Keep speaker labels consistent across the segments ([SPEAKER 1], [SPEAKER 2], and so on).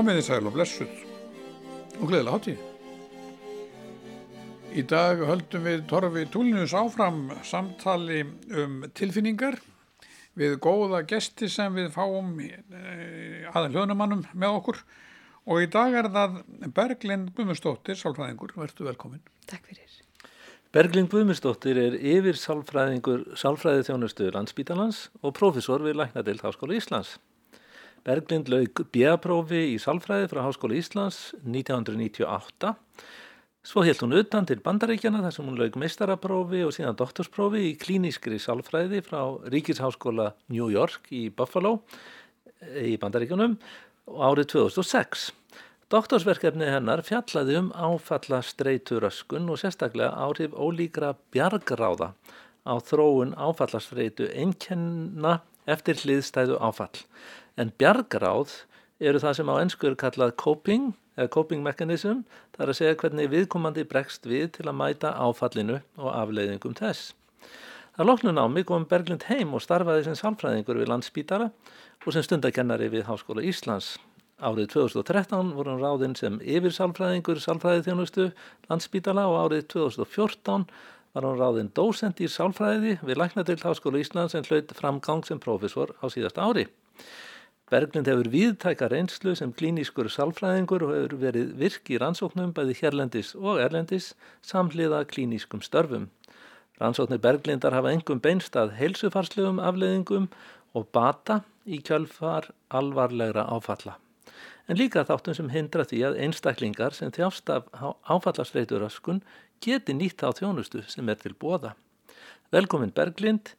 [SPEAKER 1] Komiði sæl og blessuð og gleðilega hátíð. Í dag höldum við Torfi Túlnus áfram samtali um tilfinningar við góða gesti sem við fáum eh, aðeins hljóðnumannum með okkur og í dag er það Berglind Guðmustóttir, sálfræðingur, verður velkomin.
[SPEAKER 2] Takk fyrir.
[SPEAKER 3] Berglind Guðmustóttir er yfir sálfræðingur sálfræði þjónustu landsbítalans og profesor við Læknadild Háskóla Íslands. Berglind laug B.A.prófi í sálfræði frá Háskóla Íslands 1998 Svo helt hún utan til bandaríkjana þar sem hún laug meistaraprófi og síðan doktorsprófi í klínískri sálfræði frá Ríkisháskóla New York í Buffalo í bandaríkjunum árið 2006. Doktorsverkefni hennar fjallaði um áfalla streyturöskun og sérstaklega áhrif ólíkra bjargráða á þróun áfallastreitu einnkenna eftir hliðstæðu áfall. En bjargráð eru það sem á ennsku er kallað coping eða coping mechanism, það er að segja hvernig viðkomandi bregst við til að mæta áfallinu og afleiðingum þess. Það loknu námi kom Berglind heim og starfaði sem sálfræðingur við landsbítara og sem stundakennari við Háskóla Íslands. Árið 2013 voru hann ráðinn sem yfir sálfræðingur sálfræði þjónustu landsbítala og árið 2014 var hann ráðinn dósend í sálfræði við Læknadild Háskóla Íslands en hlaut framgang sem profesor á síðasta ári. Berglind hefur viðtæka reynslu sem klínískur sálfræðingur og hefur verið virk í rannsóknum bæði hérlendis og erlendis samhliða klínískum störfum. Rannsóknir Berglindar hafa engum beinstað heilsufarslegum afleiðingum og bata í kjölfar alvarlegra áfalla. En líka þáttum sem hindra því að einstaklingar sem þjást af áfallastreituröskun geti nýtt á þjónustu sem er til bóða. Velkomin Berglind.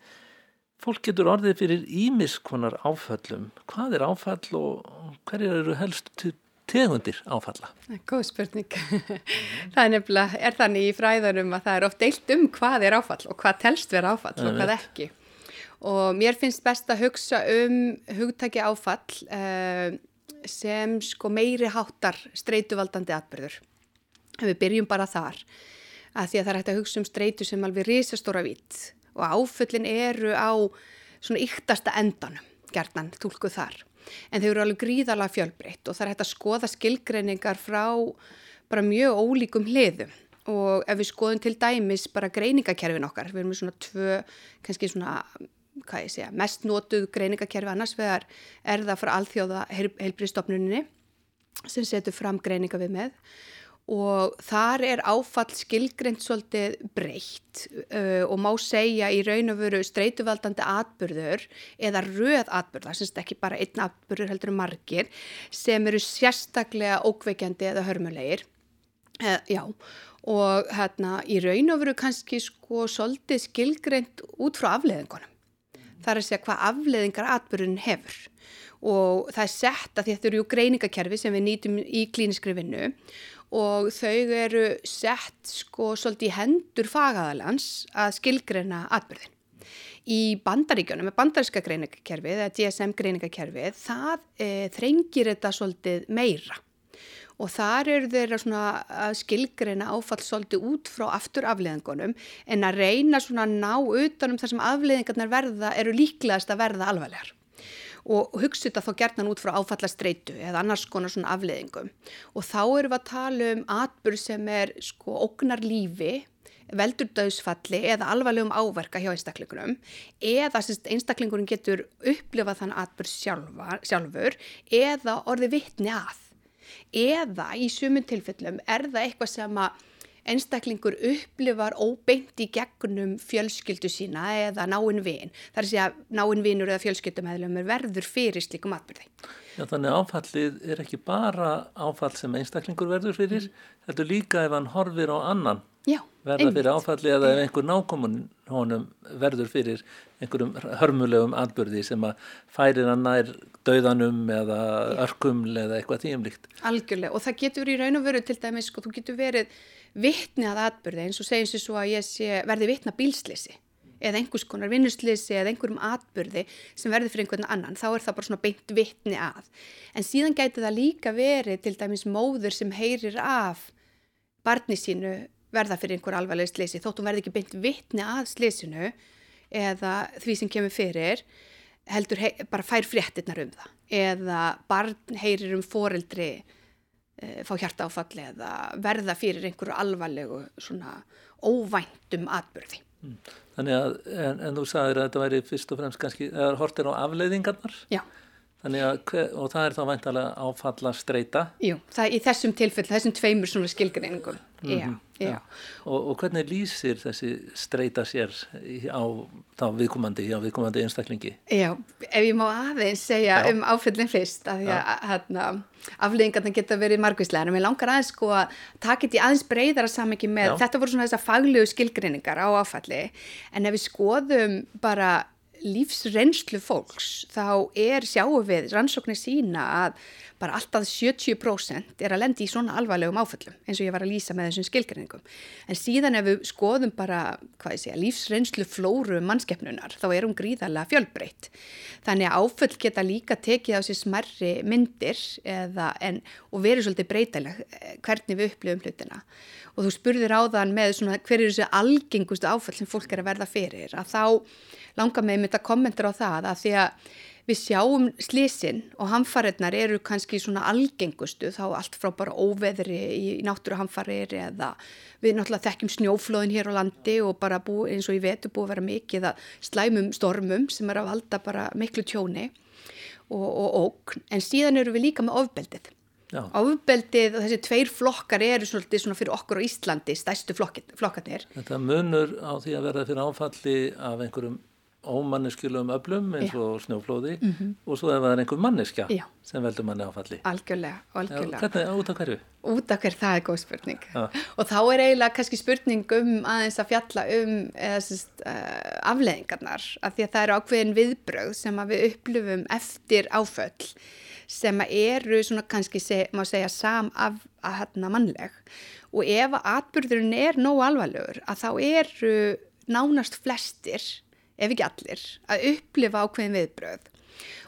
[SPEAKER 3] Fólk getur orðið fyrir ímiskonar áföllum. Hvað er áfall og hverjar eru helst tegundir áfalla?
[SPEAKER 2] Góð spurning. það er nefnilega, er þannig í fræðarum að það er oft deilt um hvað er áfall og hvað telst vera áfall og hvað ekki. Og mér finnst best að hugsa um hugtæki áfall uh, sem sko meiri háttar streytuvaldandi atbyrður. Við byrjum bara þar að því að það er hægt að hugsa um streytu sem alveg risastóra vitt og áföllin eru á svona yktasta endanum, gerðnan, tólkuð þar. En þau eru alveg gríðalega fjölbreytt og það er hægt að skoða skilgreiningar frá bara mjög ólíkum hliðum og ef við skoðum til dæmis bara greiningakerfin okkar, við erum með svona tvö, kannski svona, hvað ég segja, mest nótuð greiningakerfi annars vegar er það frá alþjóða heilbríðstofnuninni sem setur fram greininga við með og þar er áfall skilgreynd svolítið breytt uh, og má segja í raun og veru streytuvaldandi atbyrður eða röð atbyrða, semst ekki bara einn atbyrður heldur um margir sem eru sérstaklega ókveikjandi eða hörmulegir. Uh, já og hérna í raun og veru kannski sko svolítið skilgreynd út frá afleðingunum þar er að segja hvað afleðingar atbyrðun hefur. Og það er sett að þetta eru greiningakerfi sem við nýtum í klíniskri vinnu og þau eru sett sko svolítið í hendur fagaðalans að skilgreina atbyrðin. Í bandaríkjónum, með bandaríska greiningakerfið eða DSM greiningakerfið, það e, þrengir þetta svolítið meira og þar eru þeirra svona að skilgreina áfall svolítið út frá aftur afleðingunum en að reyna svona að ná utanum þar sem afleðingarnar verða eru líklegast að verða alvarlegar og hugsa þetta þá gertan út frá áfallastreitu eða annars konar svona afleðingum og þá erum við að tala um atbyrg sem er sko ógnar lífi veldur döðsfalli eða alvarlegum áverka hjá einstaklingunum eða einstaklingurinn getur upplifað þann atbyrg sjálfur eða orði vittni að. Eða í sumun tilfellum er það eitthvað sem að einstaklingur upplifar óbeint í gegnum fjölskyldu sína eða náinn vin. Það er að segja náinn vinur eða fjölskyldumæðlum er verður fyrir slíkum atbyrði.
[SPEAKER 3] Já þannig áfallið er ekki bara áfall sem einstaklingur verður fyrir, mm. þetta er líka ef hann horfir á annan
[SPEAKER 2] Já,
[SPEAKER 3] verða einmitt. fyrir áfallið eða ef einhver nákomun honum verður fyrir einhverjum hörmulegum atbyrði sem að færir hann nær döðanum eða örkuml eða eitthvað tíumlíkt.
[SPEAKER 2] Algjörlega og það getur í raun og veru til dæmis, sko, þú getur verið vittni að atbyrði eins og segjum sér svo að ég sé, verði vittna bílslisi eða einhvers konar vinnuslisi eða einhverjum atbyrði sem verður fyrir einhvern annan, þá er það bara svona beint vittni að. En síðan gæti það líka verið til dæmis móður sem heyrir af barni sínu verða fyrir einhver alvarleg slisi, þóttum verði ekki beint vittni að slisinu eða því sem kemur fyrir heldur bara fær fréttinnar um það eða barn heyrir um foreldri fá hjarta áfalli eða verða fyrir einhverju alvarlegu svona óvæntum atbyrði. Mm.
[SPEAKER 3] Þannig að, en, en þú sagðir að þetta væri fyrst og fremst kannski, eða hortir á afleiðingarnar?
[SPEAKER 2] Já.
[SPEAKER 3] Þannig að, og það er þá væntalega áfalla streyta?
[SPEAKER 2] Jú, það, í þessum tilfell, þessum tveimur svona skilgreiningum, mm -hmm. já, já.
[SPEAKER 3] Og, og hvernig lýsir þessi streyta sér á þá viðkomandi, já, viðkomandi einstaklingi?
[SPEAKER 2] Já, ef ég má aðeins segja já. um áfellin fyrst, að því að hérna, afleggingarna geta verið margvíslegar, en mér langar aðeins sko að taka þetta í aðeins breyðara samengi með, þetta voru svona þessar faglegu skilgreiningar á áfalli, en ef við skoðum bara lífsreynslu fólks þá er sjáum við rannsóknir sína að bara alltaf 70% er að lendi í svona alvarlegum áföllum eins og ég var að lýsa með þessum skilgreiningum. En síðan ef við skoðum bara segja, lífsreynslu flóru mannskeppnunar þá er hún gríðarlega fjölbreytt. Þannig að áföll geta líka tekið á sér smerri myndir eða, en, og verið svolítið breytileg eh, hvernig við upplifum hlutina. Og þú spurðir á þann með svona, hver er þessu algengustu áföll sem fólk er að verða fyrir? Að þá langar mig með þetta kommentur á það að því að við sjáum slísin og hamfarirnar eru kannski svona algengustu þá allt frá bara óveðri í náttúruhamfarir eða við náttúrulega þekkjum snjóflóðin hér á landi og bara bú, eins og ég vetu búið að vera mikið að slæmum stormum sem er að valda bara miklu tjóni og, og ókn en síðan eru við líka með ofbeldið. Já. Ofbeldið og þessi tveir flokkar eru svolítið svona fyrir okkur á Íslandi stæstu flokkarnir.
[SPEAKER 3] Þetta munur á því að verða fyrir áfalli af einhverjum ómanneskjulegum öflum eins og Já. snjóflóði mm -hmm. og svo ef það er einhver manneskja Já. sem veldur manni áfalli
[SPEAKER 2] algjörlega, algjörlega.
[SPEAKER 3] Já, hvernig, út af hverju?
[SPEAKER 2] út af hverju, það er góð spurning og þá er eiginlega kannski spurning um aðeins að fjalla um eða, sest, uh, afleðingarnar af því að það eru ákveðin viðbröð sem við upplifum eftir áföll sem eru svona kannski seg, má segja sam af að hérna mannleg og ef að atbyrðurinn er nóg alvarlegur að þá eru nánast flestir ef ekki allir, að upplifa ákveðin viðbröð.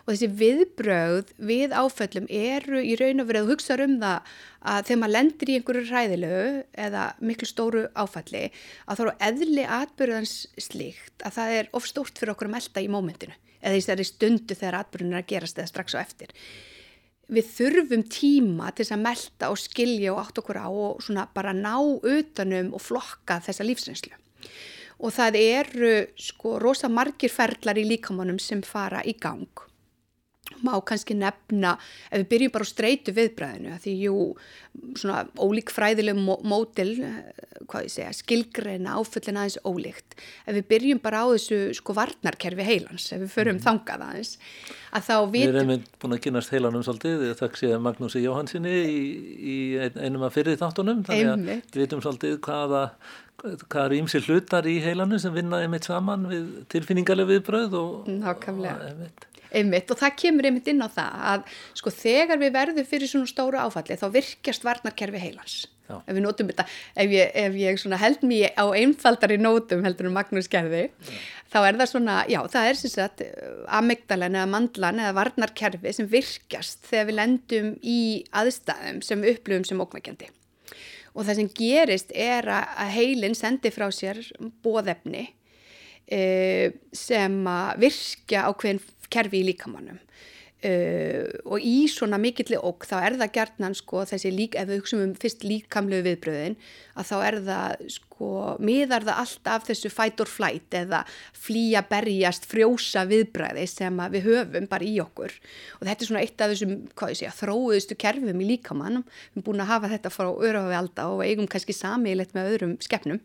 [SPEAKER 2] Og þessi viðbröð við áföllum eru í raun og verið að hugsa um það að þegar maður lendir í einhverju ræðilegu eða miklu stóru áfalli að þá eru eðli atbyrðans slíkt að það er of stórt fyrir okkur að melda í mómentinu eða í þessari stundu þegar atbyrðin er að gerast eða strax á eftir. Við þurfum tíma til þess að melda og skilja og átt okkur á og svona bara ná utanum og flokka þessa lífsreynslu og það eru sko rosa margir ferlar í líkamannum sem fara í gang. Má kannski nefna, ef við byrjum bara á streitu viðbræðinu, því jú, svona ólík fræðileg mótil, eh, hvað ég segja, skilgreina áföllin aðeins ólíkt. Ef við byrjum bara á þessu sko varnarkerfi heilans, ef við förum mm. þangað aðeins, að þá
[SPEAKER 3] við... Við erum búin að kynast heilanum svolítið, þakk sé Magnúsi Jóhansinni í, í einum af fyrir þáttunum, þannig að við veitum svolítið hvaða hvað eru ímsi hlutar í heilanu sem vinna einmitt saman við tilfinningarlega viðbröð og,
[SPEAKER 2] og einmitt. einmitt og það kemur einmitt inn á það að sko þegar við verðum fyrir svona stóru áfalli þá virkjast varnarkerfi heilans já. ef við notum þetta, ef ég, ef ég held mér á einfaldari nótum heldur um Magnús gerði, já. þá er það svona já það er sem sagt amygdalan eða mandlan eða varnarkerfi sem virkjast þegar við lendum í aðstæðum sem við upplöfum sem ókvækjandi og það sem gerist er að heilin sendi frá sér bóðefni e, sem að virkja á hvern kerfi í líkamannum Uh, og í svona mikilli okk þá er það gertnan sko þessi lík ef við hugsaum um fyrst líkamlegu viðbröðin að þá er það sko miðar það alltaf þessu fight or flight eða flýja, berjast, frjósa viðbröði sem við höfum bara í okkur. Og þetta er svona eitt af þessum segja, þróðustu kerfum í líkamannum við erum búin að hafa þetta frá öruhafi alda og eigum kannski samíleitt með öðrum skefnum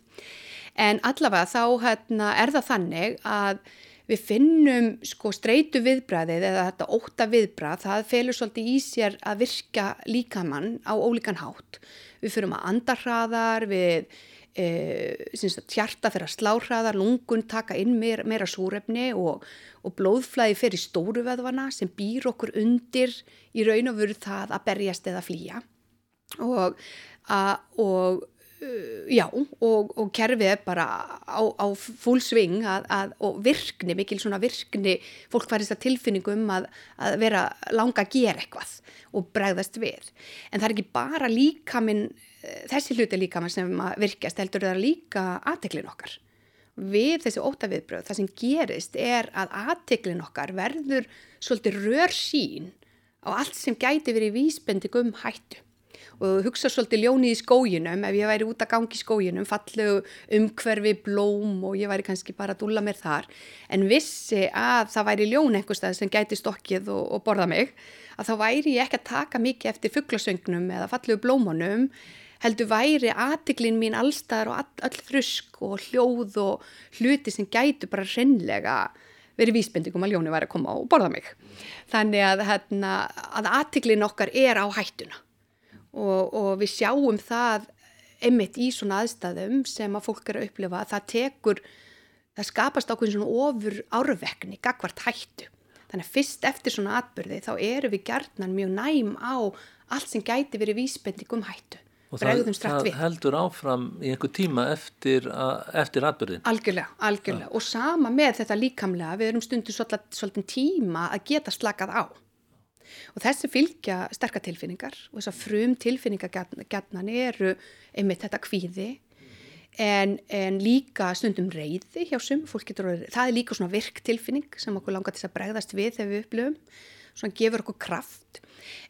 [SPEAKER 2] en allavega þá hérna, er það þannig að við finnum sko streitu viðbræðið eða þetta óta viðbræð, það felur svolítið í sér að virka líkamann á ólíkan hátt. Við fyrum að andarhraðar, við e, tjarta fyrir að sláhraðar, lungun taka inn meira, meira súrefni og, og blóðflæði fyrir stóruveðvana sem býr okkur undir í raun og veru það að berjast eða flýja og, að, og já og, og kerfið er bara á, á full sving og virkni, mikil svona virkni fólk varist að tilfinningu um að, að vera langa að gera eitthvað og bregðast við. En það er ekki bara líkaminn eh, þessi hluti líkaminn sem virkast heldur það líka aðteklin okkar. Við þessi ótaviðbröð það sem gerist er að aðteklin okkar verður svolítið rör sín á allt sem gæti verið vísbending um hættu og hugsa svolítið ljónið í skóginum. Ef ég væri út að gangi í skóginum fallegu umhverfi, blóm og ég væri kannski bara að dúla mér þar. En vissi að það væri ljón einhverstað sem gæti stokkið og, og borða mig að þá væri ég ekki að taka mikið eftir fugglasöngnum eða fallegu blómunum heldur væri aðtiklin mín allstaðar og all, all þrusk og hljóð og hluti sem gætu bara reynlega verið vísbendingum að ljóni væri að koma og borða mig. Þannig að, hérna, að aðtiklin okkar er á hættuna og, og við sjáum það einmitt í svona aðstæðum sem að fólk er að upplifa að það tekur, það skapast ákveðin svona ofur árvekni, gagvart hættu. Þannig að fyrst eftir svona atbyrði þá eru við gerðnan mjög næm á allt sem gæti verið vísbending um hættu.
[SPEAKER 3] Og það, það heldur áfram í einhver tíma eftir, eftir atbyrðin?
[SPEAKER 2] Algjörlega, algjörlega. Ja. Og sama með þetta líkamlega, við erum stundu svolítið tíma að geta slakað á og þessi fylgja sterkatilfinningar og þessar frum tilfinningargjarnan eru einmitt þetta kvíði. En, en líka stundum reyði hjá sum, orðið, það er líka svona virktilfinning sem okkur langar til að bregðast við þegar við upplöfum, svona gefur okkur kraft.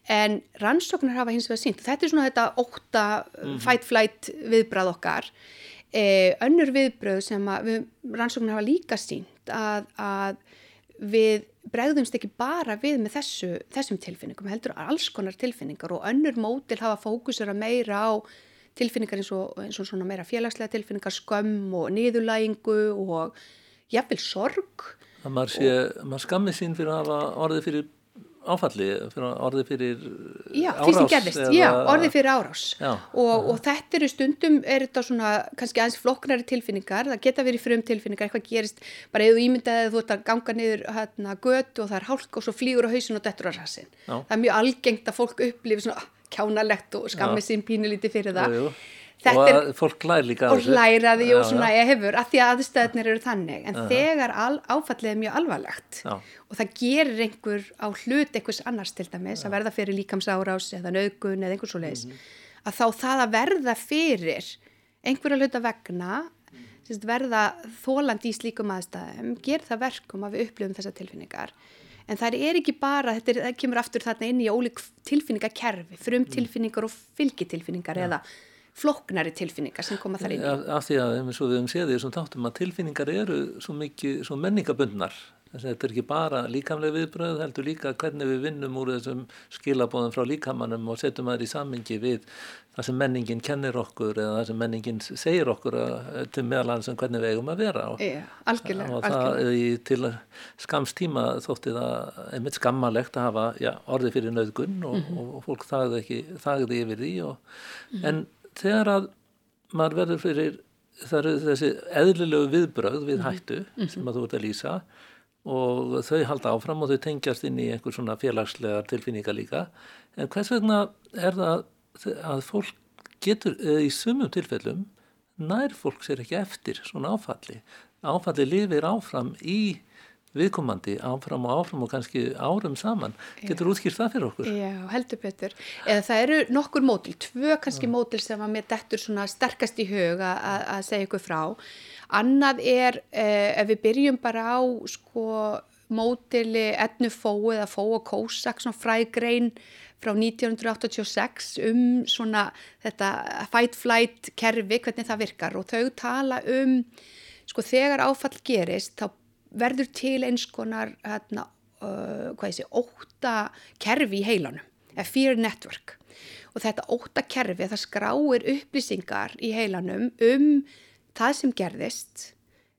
[SPEAKER 2] En rannsóknar hafa hins vegar sínt, þetta er svona þetta óta mm -hmm. fight-flight viðbrað okkar. Eh, önnur viðbröð sem að við, rannsóknar hafa líka sínt að, að við bregðumst ekki bara við með þessu, þessum tilfinningum, heldur alls konar tilfinningar og önnur mótil hafa fókusur að meira á tilfinningar eins og, eins og svona meira félagslega tilfinningar, skömm og niðurlægingu og jafnvel sorg.
[SPEAKER 3] Það maður maður skammið sín fyrir að hafa orðið fyrir áfalli, orði fyrir
[SPEAKER 2] já, árás? Já, sem gerðist, eða... já, orði fyrir árás. Og, og þetta eru stundum, er þetta svona kannski aðeins flokknari tilfinningar, það geta verið frum tilfinningar, eitthvað gerist, bara eða ímyndaðið þú ert að ganga niður hérna götu og það er hálk og svo flýgur á hausin og dettur á rassin. Það er mjög algengt að fólk upplifi svona kjánalegt og skammið sín pínulíti fyrir það. Jú, jú
[SPEAKER 3] og að er, fólk læri líka
[SPEAKER 2] og læraði og svona ég hefur að því að aðstöðnir eru þannig en -huh. þegar al, áfallið er mjög alvarlegt Já. og það gerir einhver á hlut einhvers annars til dæmis Já. að verða fyrir líkamsárás eða nögun eða einhvers leis uh mhm. -huh. að þá það að verða fyrir einhverja hluta vegna mm. verða þóland í slíkum aðstæðum ger það verkum að við upplifum þessa tilfinningar en það er ekki bara, þetta er, kemur aftur þarna inn í ólík tilfinningakerfi frum mm. tilfinningar og fylgitilfinningar eða floknari tilfinningar sem koma þar inn í.
[SPEAKER 3] Af því að við höfum séð því sem þáttum að tilfinningar eru svo mikið, svo menningabundnar. Þetta er ekki bara líkamlega viðbröð, heldur líka hvernig við vinnum úr þessum skilabóðum frá líkamannum og setjum það í sammingi við það sem menningin kennir okkur eða það sem menningin segir okkur til meðalans um hvernig við eigum að vera.
[SPEAKER 2] Og, ja, algjörlega.
[SPEAKER 3] Og það algjörlega. til skamstíma þótti það einmitt skammalegt að hafa já, orði fyrir nöðgun og, mm -hmm. og fólk þagði, ekki, þagði yfir því. Og, mm -hmm. En þegar að maður verður fyrir þessi eðlilegu viðbröð við mhm. hættu mm -hmm. sem að þú ert að lýsa og þau halda áfram og þau tengjast inn í einhver svona félagslega tilfinninga líka en hvers vegna er það að fólk getur í sumum tilfellum nær fólk sér ekki eftir svona áfalli áfalli lifir áfram í viðkomandi áfram og áfram og kannski árum saman. Getur útskýrt það fyrir okkur?
[SPEAKER 2] Já, heldur betur. Eða það eru nokkur mótil, tvö kannski mótil sem að mér dettur svona sterkast í hug að segja ykkur frá. Annað er, eh, ef við byrjum bara á sko mótili Ednu Fó eða Fó og Kósak, svona frægrein frá 1986 um svona þetta fight-flight kerfi, hvernig það virkar og þau tala um, sko þegar áfall gerist þá verður til eins konar hérna, uh, sé, óta kerfi í heilanum, eða fear network. Og þetta óta kerfi það skráir upplýsingar í heilanum um það sem gerðist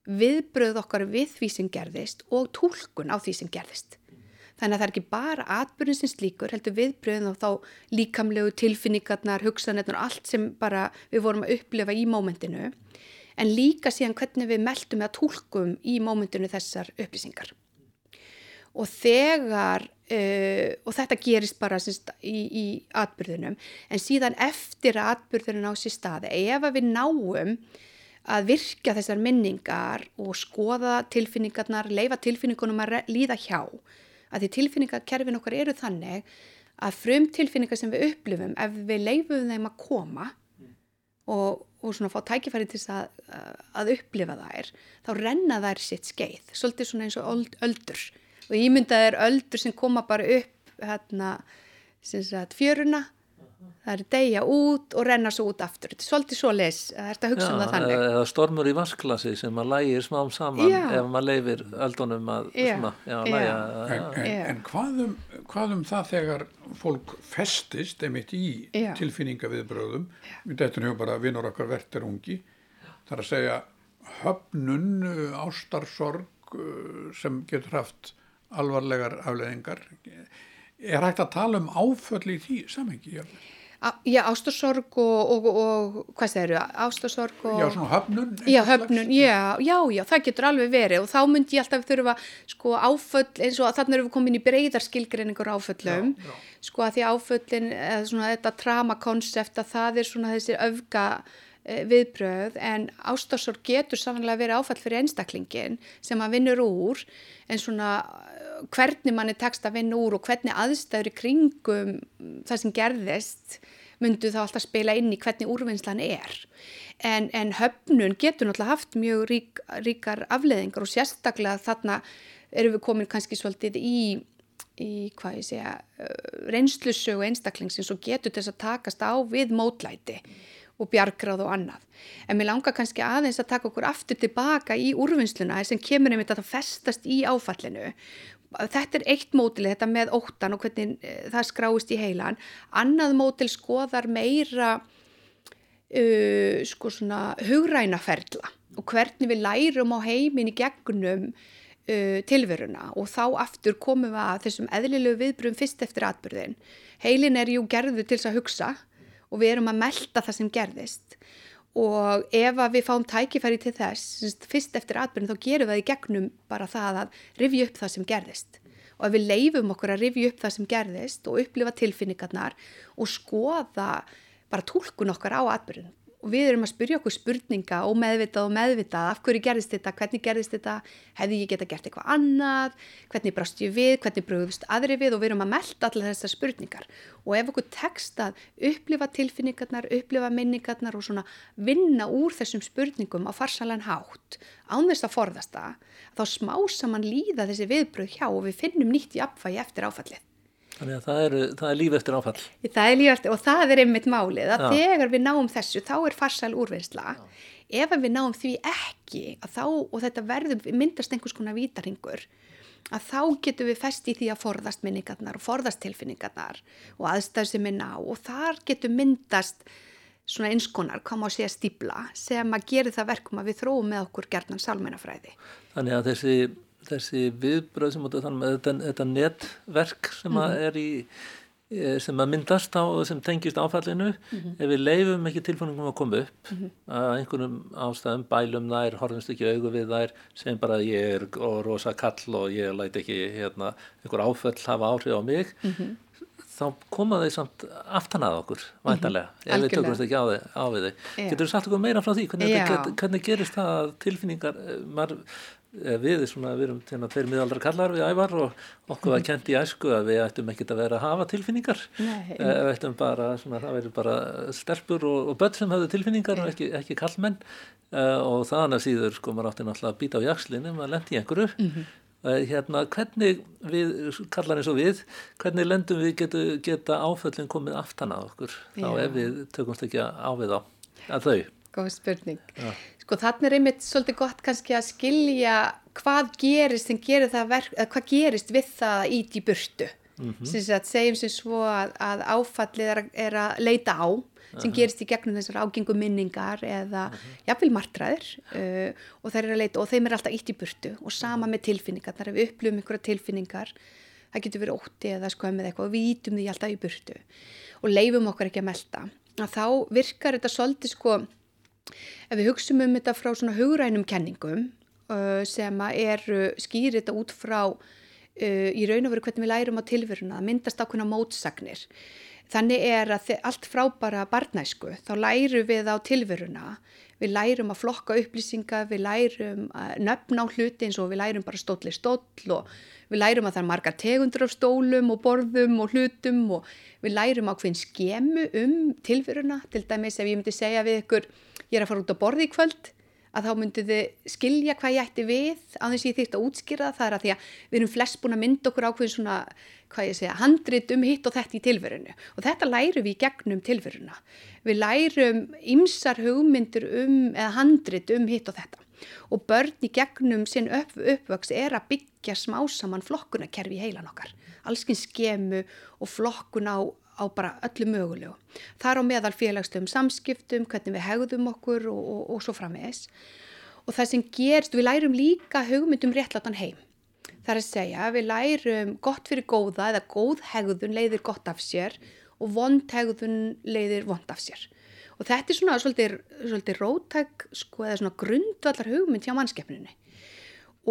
[SPEAKER 2] viðbröð okkar við því sem gerðist og tólkun á því sem gerðist. Þannig að það er ekki bara atbyrjun sem slíkur heldur viðbröðin og þá líkamlegu tilfinningarnar, hugsanirnar og allt sem bara við vorum að upplifa í mómentinu en líka síðan hvernig við meldum eða tólkum í mómentinu þessar upplýsingar. Og þegar, uh, og þetta gerist bara syns, í, í atbyrðunum, en síðan eftir að atbyrðunum á sér staði, ef við náum að virka þessar minningar og skoða tilfinningarnar, leifa tilfinningunum að líða hjá, að því tilfinningarkerfin okkar eru þannig að frum tilfinningar sem við upplifum, ef við leifum þeim að koma og, og svona fá tækifæri til þess að, að upplifa þær, þá renna þær sitt skeið, svolítið svona eins og öld, öldur. Og ég mynda þær öldur sem koma bara upp hérna, sagt, fjöruna það er degja út og renna svo út aftur. Þetta er svolítið svo les, það ert að hugsa já, um það þannig?
[SPEAKER 3] eða stormur í vasklasi sem að lægir smám saman já. ef maður leifir öldunum að svona, lægja
[SPEAKER 1] en, en, en hvað, um, hvað um það þegar fólk festist einmitt í tilfinninga viðbröðum við dættum hefur bara vinnur okkar verðt er ungi þar að segja höfnun, ástarsorg uh, sem getur haft alvarlegar afleðingar er hægt að tala um áföll í því samengi?
[SPEAKER 2] Já, ástarsorg og, og, og hvað segir þau? Ástarsorg og...
[SPEAKER 1] Já, svona höfnun?
[SPEAKER 2] Já, höfnun, já, já, já, það getur alveg verið og þá myndi ég alltaf þurfa sko áföll eins og þannig erum við komin í breyðarskilgreiningur áföllum já, já. sko að því áföllin, eða svona þetta tramakonsept að það er svona þessi öfga Eh, viðbröð en ástársor getur samanlega verið áfall fyrir einstaklingin sem að vinnur úr en svona eh, hvernig manni tekst að vinna úr og hvernig aðstæður í kringum það sem gerðist myndu þá alltaf spila inn í hvernig úrvinnslan er en, en höfnun getur náttúrulega haft mjög rík, ríkar afleðingar og sérstaklega þarna erum við komin kannski svolítið í í hvað ég segja eh, reynslusögu einstaklingsins og getur þess að takast á við mótlæti og bjargráð og annað. En mér langar kannski aðeins að taka okkur aftur tilbaka í úrvinnsluna sem kemur einmitt að það festast í áfallinu. Þetta er eitt mótil, þetta með óttan og hvernig eh, það skráist í heilan. Annað mótil skoðar meira uh, sko svona hugrænaferla og hvernig við lærum á heimin í gegnum uh, tilveruna og þá aftur komum við að þessum eðlilegu viðbrum fyrst eftir atbyrðin. Heilin er jú gerðu til þess að hugsa og við erum að melda það sem gerðist og ef að við fáum tækifæri til þess, fyrst eftir atbyrjun þá gerum við það í gegnum bara það að rifja upp það sem gerðist. Og ef við leifum okkur að rifja upp það sem gerðist og upplifa tilfinningarnar og skoða bara tólkun okkar á atbyrjun og við erum að spyrja okkur spurninga og meðvitað og meðvitað af hverju gerðist þetta, hvernig gerðist þetta hefði ég geta gert eitthvað annað hvernig brást ég við, hvernig bröðust aðri við og við erum að melda allar þessar spurningar. Og ef okkur tekst að upplifa tilfinningarnar, upplifa minningarnar og svona vinna úr þessum spurningum á farsalan hátt án þess að forðast það, þá smá saman líða þessi viðbröð hjá og við finnum nýtt í apfægi eftir áfallið
[SPEAKER 3] Þannig að það er, það er líf eftir áfall.
[SPEAKER 2] Það er líf eftir og það er einmitt málið að Já. þegar við náum þessu þá er farsal úrvinnsla. Já. Ef við náum því ekki þá, og þetta verður myndast einhvers konar vítaringur að þá getum við fest í því að forðast minningarnar og forðast tilfinningarnar og aðstæðu sem er ná og þar getum myndast svona einskonar, koma á sig að stíbla sem að gera það verkum að við þróum með okkur gerðnan sálmennafræði.
[SPEAKER 3] Þannig að þessi þessi viðbröð sem með þetta, þetta netverk sem mm -hmm. að er í e, sem að myndast á og sem tengist áfallinu mm -hmm. ef við leifum ekki tilfóningum að koma upp mm -hmm. að einhvernum ástæðum bælum þær, horfumst ekki augu við þær sem bara ég er rosa kall og ég læti ekki hérna, einhver áföll hafa áhrif á mig mhm. þá koma þeir samt aftan að okkur væntalega, mhm. ef við tökumst ekki á, á við þau. Getur þú sagt okkur meira frá því? Hvernig, hvernig gerist það að tilfinningar, e, maður Eh, við svona, við erum hérna tveir miðaldra kallar við ævar og okkur var kent í æsku að við ættum ekkert að vera að hafa tilfinningar. Nei, eh, við ættum bara, svona, það verður bara stelpur og, og börn sem hafðu tilfinningar og ekki, ekki kallmenn uh, og þannig að síður sko maður átti náttúrulega að býta á jakslinu maður lendi í einhverju. Mm -hmm. uh, hérna hvernig við, kallar eins og við hvernig lendum við getu, geta áföllin komið aftan að okkur? Já. þá ef við tökumst ekki á við á að þau.
[SPEAKER 2] Góð spurning. Já Sko þannig er einmitt svolítið gott kannski að skilja hvað gerist, verk, hvað gerist við það að íti burtu. Mm -hmm. Að segjum sem svo að, að áfallið er, er að leita á sem uh -huh. gerist í gegnum þessar ágengu minningar eða uh -huh. jafnvel martraðir uh, og, leita, og þeim er alltaf ítt í burtu og sama með tilfinningar, þar er við upplöfum einhverja tilfinningar, það getur verið ótti eða skömmið eitthvað og við ítum því alltaf í burtu og leifum okkur ekki að melda að þá virkar þetta svolítið sko Ef við hugsim um þetta frá svona hugrænum kenningum uh, sem eru skýrið þetta út frá uh, í raun og veru hvernig við lærum á tilveruna, það myndast ákveðna mótsagnir. Þannig er að allt frá bara barnæsku, þá lærum við á tilveruna, við lærum að flokka upplýsinga, við lærum að nöfna á hluti eins og við lærum bara stóli stóll og við lærum að það er margar tegundur af stólum og borðum og hlutum og við lærum á hvern skemu um tilveruna, til dæmis ef ég myndi segja við ykkur ég er að fara út á borði í kvöld að þá myndið þið skilja hvað ég ætti við á þess að ég þýrt að útskýra það, það er að því að við erum flest búin að mynda okkur ákveðin svona, hvað ég segja, handrit um hitt og þetta í tilverinu og þetta lærum við í gegnum tilveruna. Við lærum ymsar hugmyndir um, eða handrit um hitt og þetta. Og börn í gegnum sinn upp, uppvöks er að byggja smásaman flokkunarkerfi í heilan okkar, allskinn skemu og flokkun á á bara öllu mögulegu. Það er á meðal félagslegum samskiptum, hvernig við hegðum okkur og, og, og svo frammeðis. Og það sem gerst, við lærum líka hugmyndum réttlatan heim. Það er að segja, við lærum gott fyrir góða eða góð hegðun leiðir gott af sér og vond hegðun leiðir vond af sér. Og þetta er svona svolítið, svolítið rótæk sko, eða svona grundvallar hugmynd hjá mannskeppninu.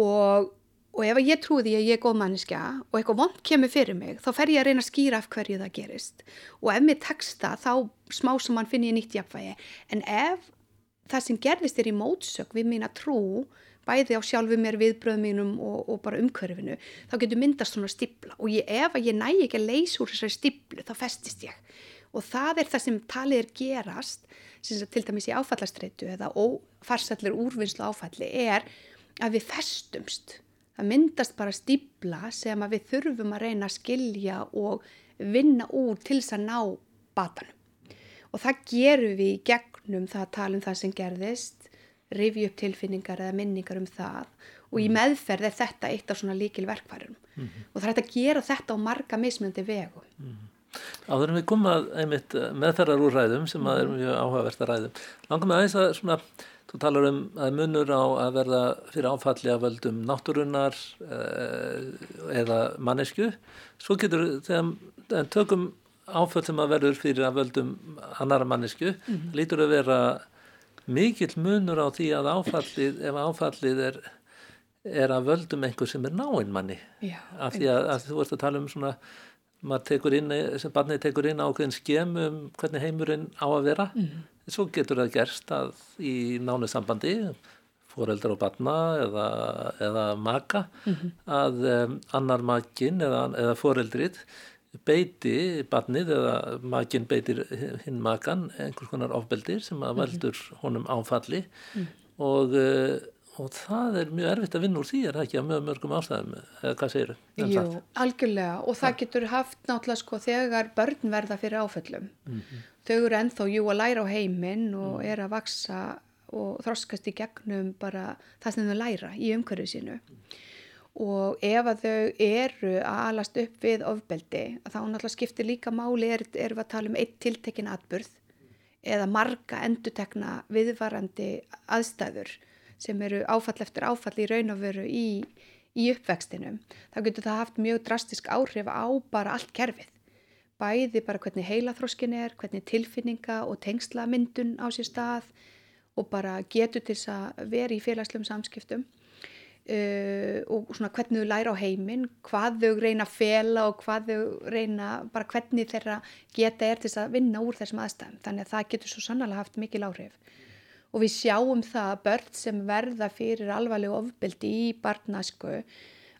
[SPEAKER 2] Og og ef ég trúi því að ég er góð manniska og eitthvað vond kemur fyrir mig þá fer ég að reyna að skýra af hverju það gerist. Og ef mér tekst það þá smá sem mann finn ég nýtt jafnvægi. En ef það sem gerðist er í mótsök við mín að trú bæði á sjálfu mér viðbröðum mínum og, og bara umkörfinu þá getur myndast svona stibla og ég, ef ég næ ekki að leysa úr þessari stiblu þá festist ég. Og það er það sem talið er gerast sem til dæmis í áfallastreitu eða farsallur úrvinnslu áfalli er að við festumst það myndast bara stíbla sem að við þurfum að reyna að skilja og vinna úr til þess að ná batanum. Og það gerum við í gegnum það að tala um það sem gerðist, rifju upp tilfinningar eða minningar um það og í mhm. meðferð er þetta eitt af svona líkil verkværum mm -hmm. og það er að gera þetta á marga mismjöndi vegu. Mm -hmm.
[SPEAKER 3] Áður en við komum að einmitt meðferðar úr ræðum sem að er mjög áhugavert að ræðum, langum að þess að svona Þú talar um að munur á að verða fyrir áfalli að völdum náttúrunnar eh, eða mannesku. Svo getur þegar tökum áfall sem að verður fyrir að völdum annara mannesku, mm -hmm. lítur að vera mikill munur á því að áfallið, ef áfallið er, er að völdum einhver sem er náinn manni. Já, af því að, að þú vorst að tala um svona maður tekur inn, sem barnið tekur inn ákveðin skem um hvernig heimurinn á að vera mm. Svo getur það gerst að í nánu sambandi foreldrar og barna eða, eða maka mm -hmm. að um, annar makin eða, eða foreldrið beiti barnið eða makin beitir hinn makan einhvers konar ofbeldir sem að mhm. veldur honum áfalli mm. og uh, og það er mjög erfitt að vinna úr því er það ekki að mjög mörgum ástæðum eða hvað segir þau?
[SPEAKER 2] Um Jú, algjörlega og það getur haft náttúrulega sko þegar börn verða fyrir áföllum mm -hmm. Þau eru enþá jú að læra á heiminn og mm. er að vaksa og þroskast í gegnum bara það sem þau læra í umhverfið sínu mm. og ef að þau eru að alast upp við ofbeldi þá náttúrulega skiptir líka máli er, er að tala um eitt tiltekin atburð eða marga endutekna viðvarandi aðstæður sem eru áfall eftir áfall í raun og veru í, í uppvextinum, þá getur það haft mjög drastisk áhrif á bara allt kerfið. Bæði bara hvernig heilaþróskin er, hvernig tilfinninga og tengslamyndun á sér stað og bara getur til þess að vera í félagslegum samskiptum uh, og svona hvernig þau læra á heiminn, hvað þau reyna að fela og hvað þau reyna, bara hvernig þeirra geta er til þess að vinna úr þessum aðstæðum. Þannig að það getur svo sannlega haft mikil áhrif og við sjáum það að börn sem verða fyrir alvarlegu ofbeldi í barnasku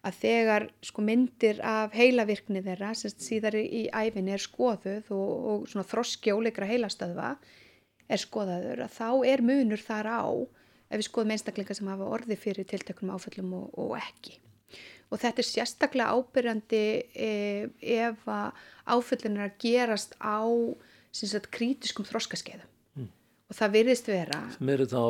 [SPEAKER 2] að þegar sko myndir af heilavirkni þeirra sem síðar í æfinni er skoðuð og, og svona þroski óleikra heilastöðva er skoðaður að þá er munur þar á ef við skoðum einstaklingar sem hafa orði fyrir tiltökunum áföllum og, og ekki. Og þetta er sérstaklega ábyrjandi e, ef að áföllin er að gerast á sagt, kritiskum þroskaskeiðum og það virðist vera
[SPEAKER 3] sem eru þá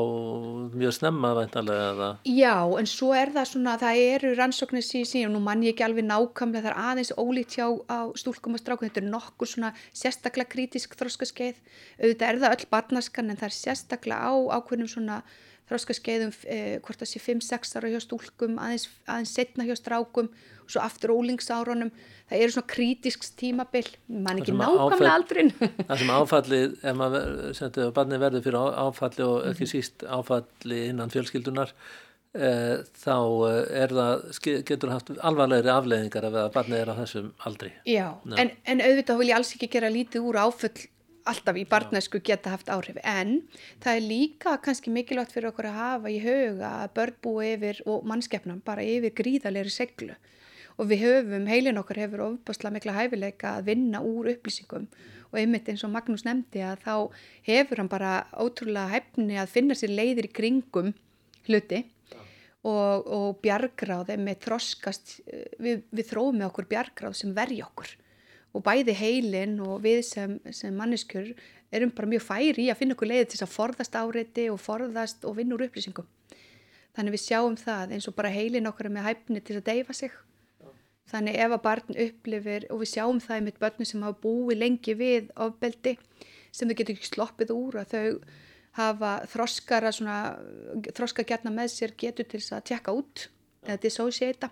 [SPEAKER 3] mjög snemma væntalega
[SPEAKER 2] já en svo er það svona það eru rannsóknir síðan og nú mann ég ekki alveg nákvæmlega það er aðeins ólíkt hjá stúlkum og strákum. Þetta er nokkur svona sérstaklega kritisk þróskaskeið auðvitað er það öll barnaskan en það er sérstaklega á ákveðnum svona þróskaskeiðum eh, hvort það sé 5-6 ára hjá stúlkum aðeins, aðeins setna hjá strákum og svo aftur ólingsárunum það eru svona kritisks tímabill mann ekki nákvæmlega aldrin
[SPEAKER 3] það sem áfallið ef maður barnið verður fyrir áfalli og ekki mhm. síst áfalli innan fjölskyldunar e, þá eh, er það getur haft alvarlegri afleðingar ef að barnið er á þessum aldri.
[SPEAKER 2] Já, en, en auðvitað vil ég alls ekki gera lítið úr áfall alltaf í barnæsku geta haft áhrif. En það er líka kannski mikilvægt fyrir okkur að hafa í huga að börn búi yfir og mannskeppnum bara yfir gríðalegri seglu og við höfum, heilin okkar hefur ofbásla mikla hæfileika að vinna úr upplýsingum. Og einmitt eins og Magnús nefndi að þá hefur hann bara ótrúlega hæfni að finna sér leiðir í kringum hluti. Og, og bjargráð með þroskast, við, við þróum með okkur bjargráð sem verji okkur og bæði heilin og við sem, sem manneskjur erum bara mjög færi í að finna okkur leiði til að forðast áreiti og forðast og vinna úr upplýsingum. Þannig við sjáum það eins og bara heilin okkar með hæfni til að deyfa sig. Þannig ef að barn upplifir og við sjáum það mitt börnum sem hafa búið lengi við ofbeldi sem þau getur ekki sloppið úr að þau hafa þroskara þroska gerna með sér getur til þess að tjekka út eða dissociata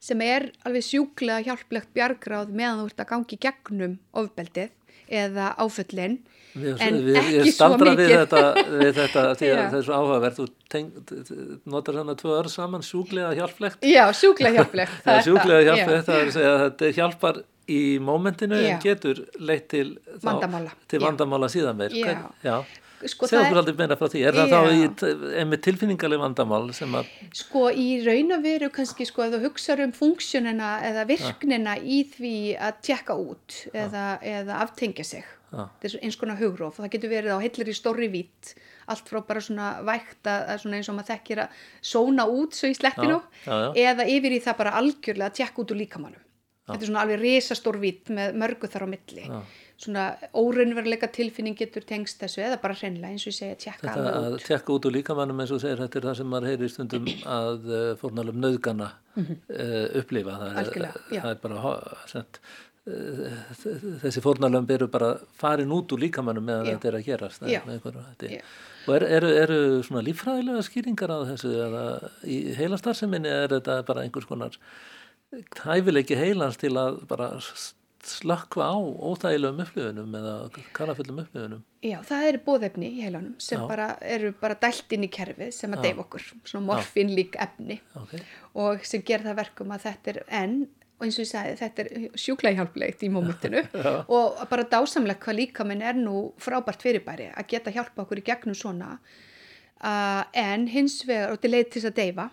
[SPEAKER 2] sem er alveg sjúklega hjálplegt bjargráð meðan þú ert að gangi gegnum ofbeldið eða áföllin
[SPEAKER 3] Við,
[SPEAKER 2] en
[SPEAKER 3] við,
[SPEAKER 2] ekki
[SPEAKER 3] ég
[SPEAKER 2] svo mikið
[SPEAKER 3] við þetta, við þetta því að það er svo áhugavert. Þú notar þannig tvö orð saman sjúklega hjálplegt.
[SPEAKER 2] Já, sjúklega hjálplegt.
[SPEAKER 3] Það er sjúklega hjálplegt
[SPEAKER 2] Já.
[SPEAKER 3] það er að segja að þetta hjálpar í mómentinu en getur leitt til
[SPEAKER 2] Vandamála.
[SPEAKER 3] til vandamála síðan meir.
[SPEAKER 2] Já.
[SPEAKER 3] Já.
[SPEAKER 2] Sko,
[SPEAKER 3] segja
[SPEAKER 2] það
[SPEAKER 3] okkur aldrei meira frá því er það
[SPEAKER 2] Já.
[SPEAKER 3] þá í, einmitt tilfinningaleg vandamál sem að
[SPEAKER 2] Sko í raun og veru kannski sko ef þú hugsaður um funksjónina eða virknina í því að tjekka út eða, eða aftengja sig.
[SPEAKER 3] Já.
[SPEAKER 2] Þetta er eins konar hugróf og það getur verið á heillir í stórri vít allt frá bara svona vægt að, að svona eins og maður þekkir að sóna út svo í
[SPEAKER 3] já.
[SPEAKER 2] eða yfir í það bara algjörlega að tjekka út úr líkamannum. Þetta er svona alveg risastór vít með mörgu þar á milli.
[SPEAKER 3] Já.
[SPEAKER 2] Svona óraunveruleika tilfinning getur tengst þessu eða bara hreinlega eins og ég segja tjekka
[SPEAKER 3] þetta
[SPEAKER 2] alveg
[SPEAKER 3] að
[SPEAKER 2] út.
[SPEAKER 3] tekka út úr líkamannum eins og segir þetta er það sem maður heyri stundum að uh, fórnalum nöðgana uh, upplifa það er,
[SPEAKER 2] Mhm. Já.
[SPEAKER 3] það er bara sent, uh, þessi fórnalömb eru bara farin út úr líkamannum meðan þetta er að gerast er og er, eru, eru svona líffræðilega skýringar á þessu eða í heilastarseminni er þetta bara einhvers konar hæfileiki heilans til að bara s- slökkva á óþægilegum upplifunum eða karafullum upplifunum?
[SPEAKER 2] Já, það eru bóðefni í heilanum sem bara eru bara dælt inn í kerfið sem að deyfa okkur, svona morfin lík efni.
[SPEAKER 3] Okay.
[SPEAKER 2] og sem ger það verkum að þetta er enn og eins og ég sagði, þetta er sjúklega hjálplegt í mómentinu. Og bara dásamlegt hvað líka minn er nú frábært fyrirbæri að geta hjálpa okkur í gegnum svona. Uh, en hins vegar, og til leið til þess að deyfa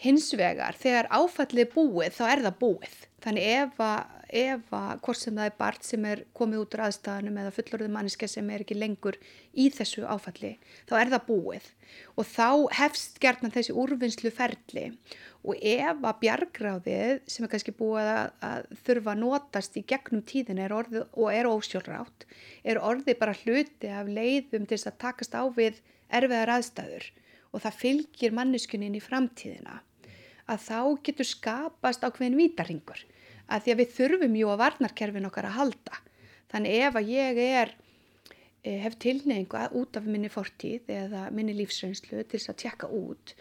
[SPEAKER 2] hins vegar, þegar áfallið er búið þá er það búið. Þannig ef að, ef að hvort sem það er barn sem er komið út úr aðstæðanum eða fullorðið manniska sem er ekki lengur í þessu áfalli, þá er það búið. Og þá hefst gertna þessi úrvinnslu ferli og ef að bjargráðið sem er kannski búið að, að þurfa að notast í gegnum tíðin er orðið og er ósjálfrátt, er orðið bara hluti af leiðum til þess að takast á við erfiðar aðstæður. Og það fylgir manneskunin í framtíðina. Að þá getur skapast ákveðin vítaringur að því að við þurfum jú að varnarkerfin okkar að halda. Þannig ef að ég er eh, hef tilneyingu að- út af minni fortíð eða minni lífsreynslu til þess að tjekka út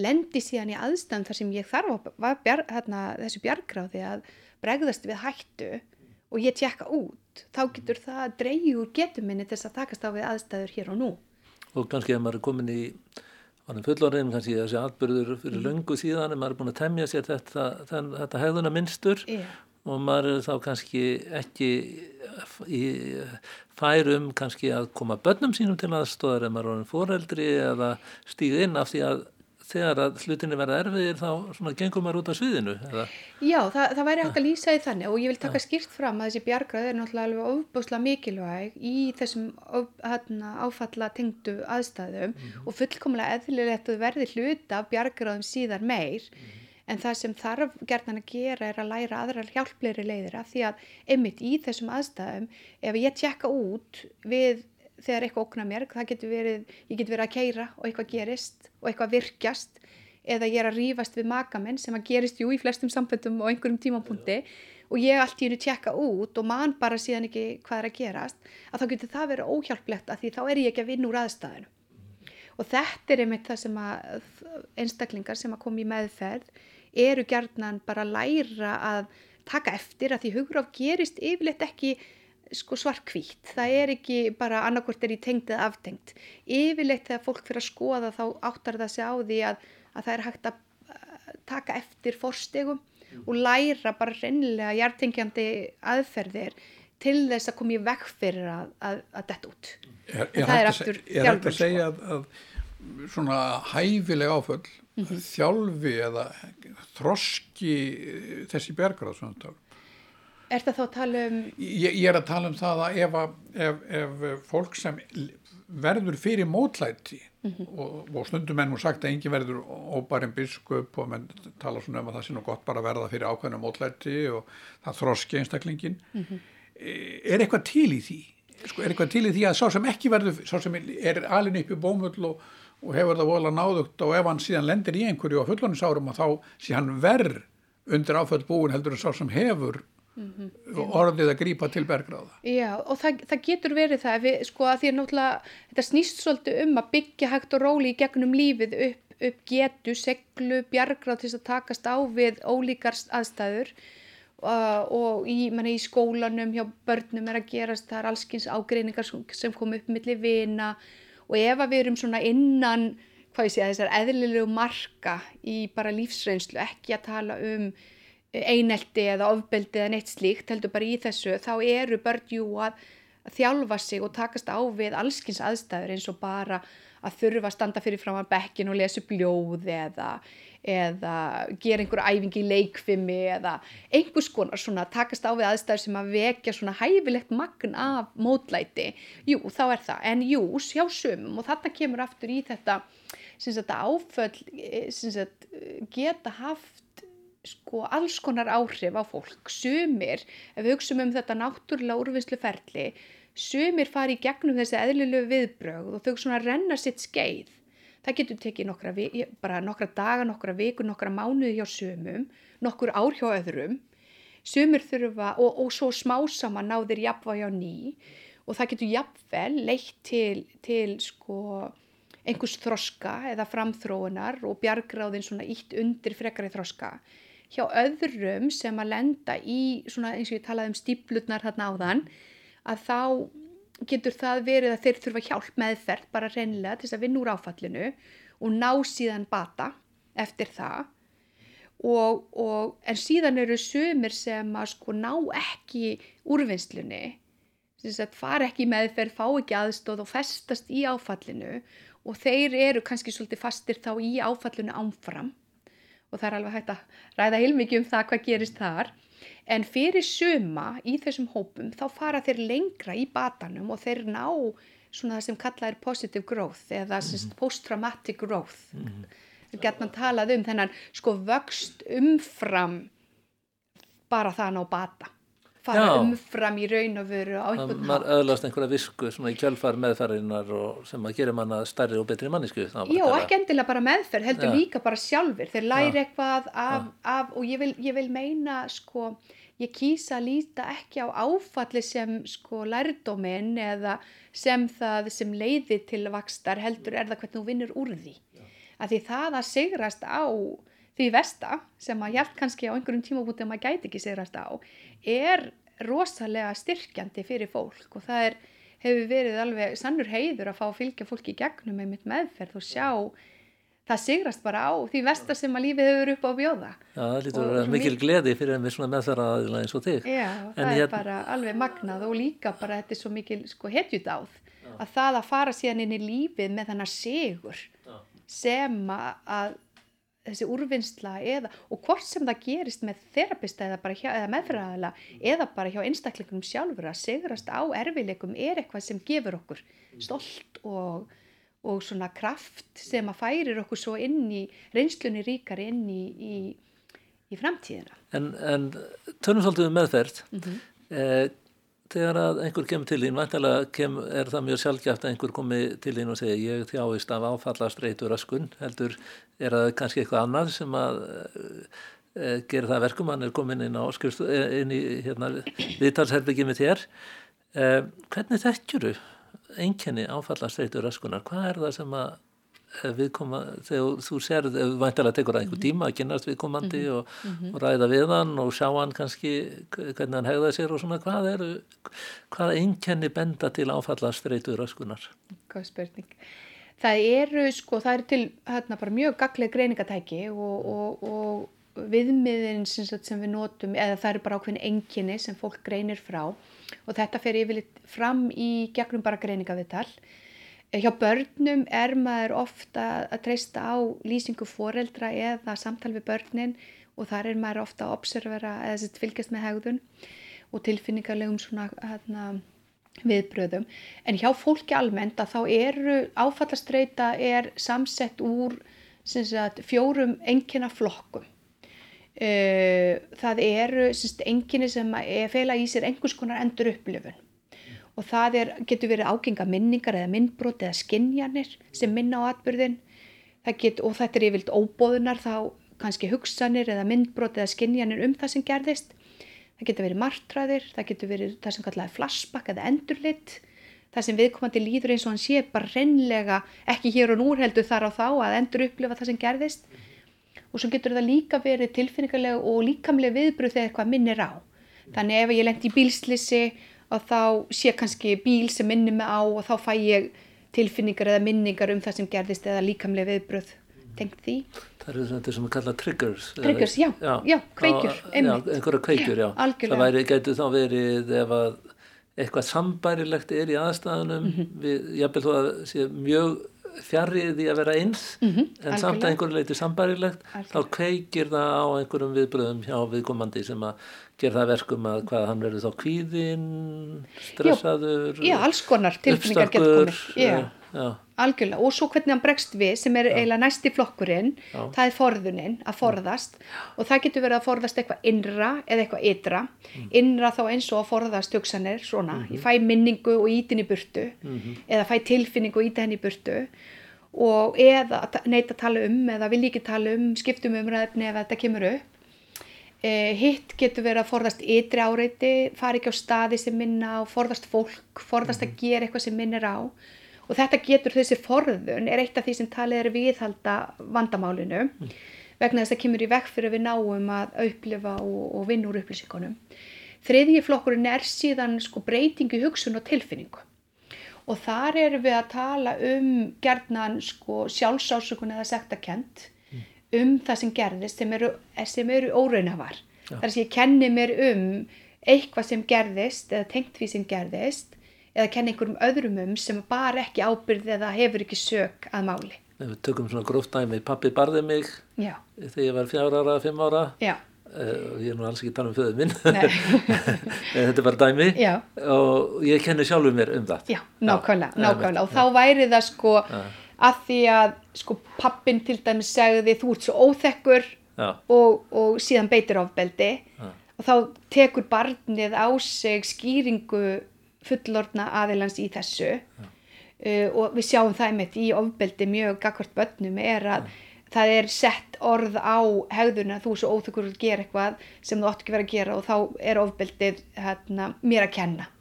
[SPEAKER 2] lendi síðan í aðstæðum þar sem ég þarf að bjar, hérna, þessu bjargráði að bregðast við hættu og ég tjekka út þá getur það dreigi úr getum minni til þess að takast á við aðstæður hér og nú.
[SPEAKER 3] Og kannski ef maður er komin í varum fullorðin, kannski þessi atbyrður fyrir
[SPEAKER 2] Mhm.
[SPEAKER 3] löngu síðan, ef maður er búin að temja sér þetta, þetta hegðuna minnstur
[SPEAKER 2] Já.
[SPEAKER 3] og maður er þá kannski ekki í færum kannski að koma börnum sínum til aðstóðar ef maður er orðin foreldri eða stíð inn af því að þegar að hlutinni verða erfiðir þá svona gengum maður út á sviðinu eða,
[SPEAKER 2] Já, það, það væri hægt að lýsa í þannig og ég vil taka skýrt fram að þessi bjargráð er náttúrulega alveg ofbúslega mikilvæg í þessum of, hérna, áfalla tengdu aðstæðum og fullkomlega eðlilegt að verði hluta af bjargráðum síðar meir. En það sem þarf gerðan að gera er að læra aðrar hjálpleiri leiðir af því að einmitt í þessum aðstæðum ef ég tjekka út við þegar eitthvað okna mér, það getur verið, ég get verið að keira og eitthvað gerist og eitthvað virkjast eða ég er að rífast við makamenn sem að gerist jú í flestum samböndum og einhverjum tímapunkti og ég allt í hennu tjekka út og man bara síðan ekki hvað er að gerast að þá getur það verið óhjálplegt að því þá er ég ekki að vinna úr aðstæðinu. Og þetta er einmitt það sem að einstaklingar sem að koma í meðferð eru gerðnan bara að læra að taka eftir að því hugráf gerist yfirleitt ekki sko svarkvít. Það er ekki bara annarkvort er í tengd eða aftengt. Yfirleitt þegar fólk fyrir að skoða þá áttar það sig á því að, að það er hægt að taka eftir forstegum og læra bara reynilega hjartengjandi aðferðir til þess að koma í vekk fyrir að, að, að detta út.
[SPEAKER 1] Er, er,
[SPEAKER 2] það er aftur
[SPEAKER 1] se- er hægt að segja að, að svona hæfileg áföll
[SPEAKER 2] Mhm.
[SPEAKER 1] þjálfi eða þroski þessi bjargráð svona þetta
[SPEAKER 2] Er það þá að tala um...
[SPEAKER 1] Ég, ég er að tala um það að ef, ef, ef fólk sem verður fyrir mótlæti mm -hmm. og, og stundum enn og sagt að engin verður óbærin biskup og menn tala svona um að það sé nú gott bara að verða fyrir ákveðinu mótlæti og það þroski einstaklingin. Mm -hmm. Er eitthvað til í því? Sko, er eitthvað til í því að sá sem ekki verður, sá sem er alin upp í bómull og, og hefur það vola náðugt og ef hann síðan lendir í einhverju á fullonisárum og þá sé hann verð undir áföll búin heldur en sá sem hefur Mm -hmm. orðið að grýpa til bergráða.
[SPEAKER 2] Já og það, það getur verið það við, sko að því að náttúrulega þetta snýst svolítið um að byggja hægt og róli í gegnum lífið upp, upp getu, seglu, bjargráð til að takast á við ólíkar aðstæður. Uh, og í, manni, í skólanum hjá börnum er að gerast það er allskins ágreiningar sem kom upp millir vina. Og ef að við erum svona innan hvað ég að þessar eðlilegu marka í bara lífsreynslu ekki að tala um einelti eða ofbeldi eða neitt slíkt heldur bara í þessu þá eru börn jú að, þjálfa sig og takast á við allskins aðstæður eins og bara að þurfa að standa fyrir fram að bekkin og lesa upp ljóð eða, eða gera einhver æfingi í leikfimi eða einhvers konar svona takast á við aðstæður sem að vekja svona hæfilegt magn af mótlæti. Jú þá er það. En jú sjá sumum og þarna kemur aftur í þetta þetta áföll eh, þetta geta haft sko alls konar áhrif á fólk. Sumir, ef við hugsaum um þetta náttúrulega úrvinnsluferli sumir fari í gegnum þessi eðlilegu viðbröð og þau svona renna sitt skeið. Það getur tekið nokkra, bara nokkra daga, nokkra viku, nokkra mánuði hjá sumum, nokkur ár hjá öðrum. Sumir þurfa og, og svo smásama náðir jafnvæg á ný og það getur jafnvel leitt til, til sko einhvers þroska eða framþróunar og bjargráðin svona ítt undir frekari þroska hjá öðrum sem að lenda í svona eins og ég talaði um stíplutnar þarna áðan að þá getur það verið að þeir þurfa hjálp meðferð bara reynlega til þess að vinna úr áfallinu og ná síðan bata eftir það. Og, og en síðan eru sömur sem að sko ná ekki úrvinnslunni þess að fara ekki meðferð, fá ekki aðstóð og festast í áfallinu. Og þeir eru kannski svolítið fastir þá í áfallinu ánfram og það er alveg hægt að ræða heilmikið um það hvað gerist þar en fyrir suma í þessum hópum þá fara þeir lengra í batanum og þeir ná svona það sem kallað er positive growth eða mm -hmm. post-traumatic growth mm -hmm. getur mann talað um þennan sko vöxt umfram bara það að ná bata fara Já. umfram í raun og veru á einhvern
[SPEAKER 3] hátt. Maður öðlast einhverja visku í kjölfar meðferðinar og sem að gera manna stærri og betri mannisku.
[SPEAKER 2] Já, ekki endilega bara meðferð, heldur Já. líka bara sjálfur. Þeir læri Já. eitthvað af, af og ég vil, ég vil meina sko, ég kýsa að líta ekki á áfalli sem sko lærdóminn eða sem það sem leiði til vakstar heldur er það hvernig þú vinnur úr því. Að því það að sigrast á því vesta sem að hjælt kannski á einhverjum tímabútið maður gæti ekki sigrast á er rosalega styrkjandi fyrir fólk og það er, hefur verið alveg sannur heiður að fá að fylgja fólki í gegnum með mitt meðferð og sjá það sigrast bara á því vestar sem að lífið hefur upp á bjóða.
[SPEAKER 3] Já, það lítur að vera mikil gleði fyrir en við svona meðferðaðila eins og þig.
[SPEAKER 2] Já, en það er hér... bara alveg magnað og líka bara þetta er svo mikil sko hetjudáð að það að fara síðan inn í lífið með þannig sigur Já. sem að þessi úrvinnsla eða, og hvort sem það gerist með þerapista eða, eða meðfæraðala eða bara hjá einstaklingum sjálfur að segrast á erfileikum er eitthvað sem gefur okkur stolt og, og svona kraft sem að færir okkur svo inn í reynslunni ríkar inn í, í, í framtíðina.
[SPEAKER 3] En, en tönum svolítið um meðferð, mm -hmm. eh, þegar einhver kemur til þín, vantilega er það mjög sjálfgjátt að einhver komi til þín og segja ég þjáist af áfallast reytur öskun, heldur er það kannski eitthvað annað sem að e, gera það verkum, hann er komin inn á skrifstu, eh, inn í hérna, viðtalsherbyggið með þér. E, hvernig þekkjuru einkenni áfallast reytur öskunar? Hvað er það sem að viðkoma, þegar þú sér væntalega tekur það einhver mhm. tíma að kynast viðkomandi mm -hmm. og, mm -hmm. og ræða við hann og sjá hann kannski hvernig hann hegða sér og svona hvað er hvað einkenni benda til áfallast reytur öskunar?
[SPEAKER 2] Hvað spurning það eru sko, það eru til hérna bara mjög gagleg greiningatæki og, og, og viðmiðin sem, sem við notum, eða það eru bara ákveðin enginni sem fólk greinir frá og þetta fer yfirleitt fram í gegnum bara greiningaviðtal Hjá börnum er maður ofta að treysta á lýsingu foreldra eða samtal við börnin og þar er maður ofta að observera eða fylgjast með hegðun og tilfinningarlegum svona hérna, viðbröðum en hjá fólki almennt að þá eru áfallastreita er samsett úr sagt, fjórum engina flokkum uh, það eru engini sem fela í sér einhvers konar endur upplifun og það er, getur verið ágenga minningar eða myndbrot eða skinjanir sem minna á atbyrðin get, og þetta er yfirlt óbóðunar þá kannski hugsanir eða myndbrot eða skinjanir um það sem gerðist. Það getur verið martræðir, það getur verið það sem kallaði flashback eða endurlitt það sem viðkomandi líður eins og hann sé bara reynlega, ekki hér og nú heldur þar á þá að endur upplifa það sem gerðist. Og svo getur það líka verið tilfinningarlega og líkamlega viðbröð þegar eitthvað minnir á. Þannig ef ég lendi í bílslisi og þá sé kannski bíl sem minnir mig á og þá fæ ég tilfinningar eða minningar um það sem gerðist eða líkamlega viðbröð tengt því
[SPEAKER 3] Það eru þetta sem við kalla triggers
[SPEAKER 2] Triggers, já, já, já kveikjur
[SPEAKER 3] á, Já, einhverja kveikjur, já, já Það væri, getur þá verið ef að eitthvað sambærilegt er í aðstæðunum mm -hmm. við, jábel þú að sé mjög fjarrið í að vera eins mm -hmm. en samt að einhverju leiti sambærilegt Algjörlega. þá kveikir það á einhverjum viðbröðum hjá viðkomandi sem að gera það verkum að hvað hann verður þá kvíðinn stressaður
[SPEAKER 2] Já, alls konar tilfinningar getur komið Já, já algjörlega og svo hvernig hann bregst við sem er eiginlega næsti flokkurinn Já. það er forðuninn að forðast Já. og það getur verið að forðast eitthvað innra eða eitthvað ytra mm. innra þá eins og að forðast hugsanir svona, mm -hmm. ég fæ minningu og ítin í burtu mm -hmm. eða fæ tilfinningu og íta henni í burtu og eða neyta að tala um eða vil ekki tala um, skiptum umræðefni ef þetta kemur upp eh, hitt getur verið að forðast ytri áreiti fara ekki á staði sem minna og forðast fólk, forðast að gera eitthvað sem minnir á og þetta getur þessi forðun er eitt af því sem talið er viðhalda vandamálinu mm. vegna þess að kemur í vekk fyrir við náum að upplifa og, og vinna úr upplýsingunum. Þriðji flokkurinn er síðan sko breytingu hugsun og tilfinningu og þar erum við að tala um gerðnan sko sjálfsásökun eða sektakent. Um það sem gerðist sem eru, eru óraunafar. Þar sem ég kenni mér um eitthvað sem gerðist eða tengt því sem gerðist eða kenna einhverjum öðrum um sem bara ekki ábyrði eða hefur ekki sög að máli.
[SPEAKER 3] Við tökum svona gróft dæmi, pappi barði mig Já. þegar ég var fjár ára, fimm ára Já. Uh, ég er nú alls ekki að tala um föðu minn þetta er bara dæmi Já. og ég kenni sjálfur mér um það
[SPEAKER 2] Já, nákvæmlega, nákvæmlega. og þá væri það sko að því að sko pappin til dæmis segði þú ert svo óþekkur og, og síðan beitir ofbeldi. Og þá tekur barnið á sig skýringu fullorna aðilans í þessu. Uh, og við sjáum það með í ofbeldi mjög gagvart bönnum er að ja. það er sett orð á hegðuna þú svo óþökkur að gera eitthvað sem þú ótt ekki verið að gera. Og þá er ofbeldið hérna, mér að kenna.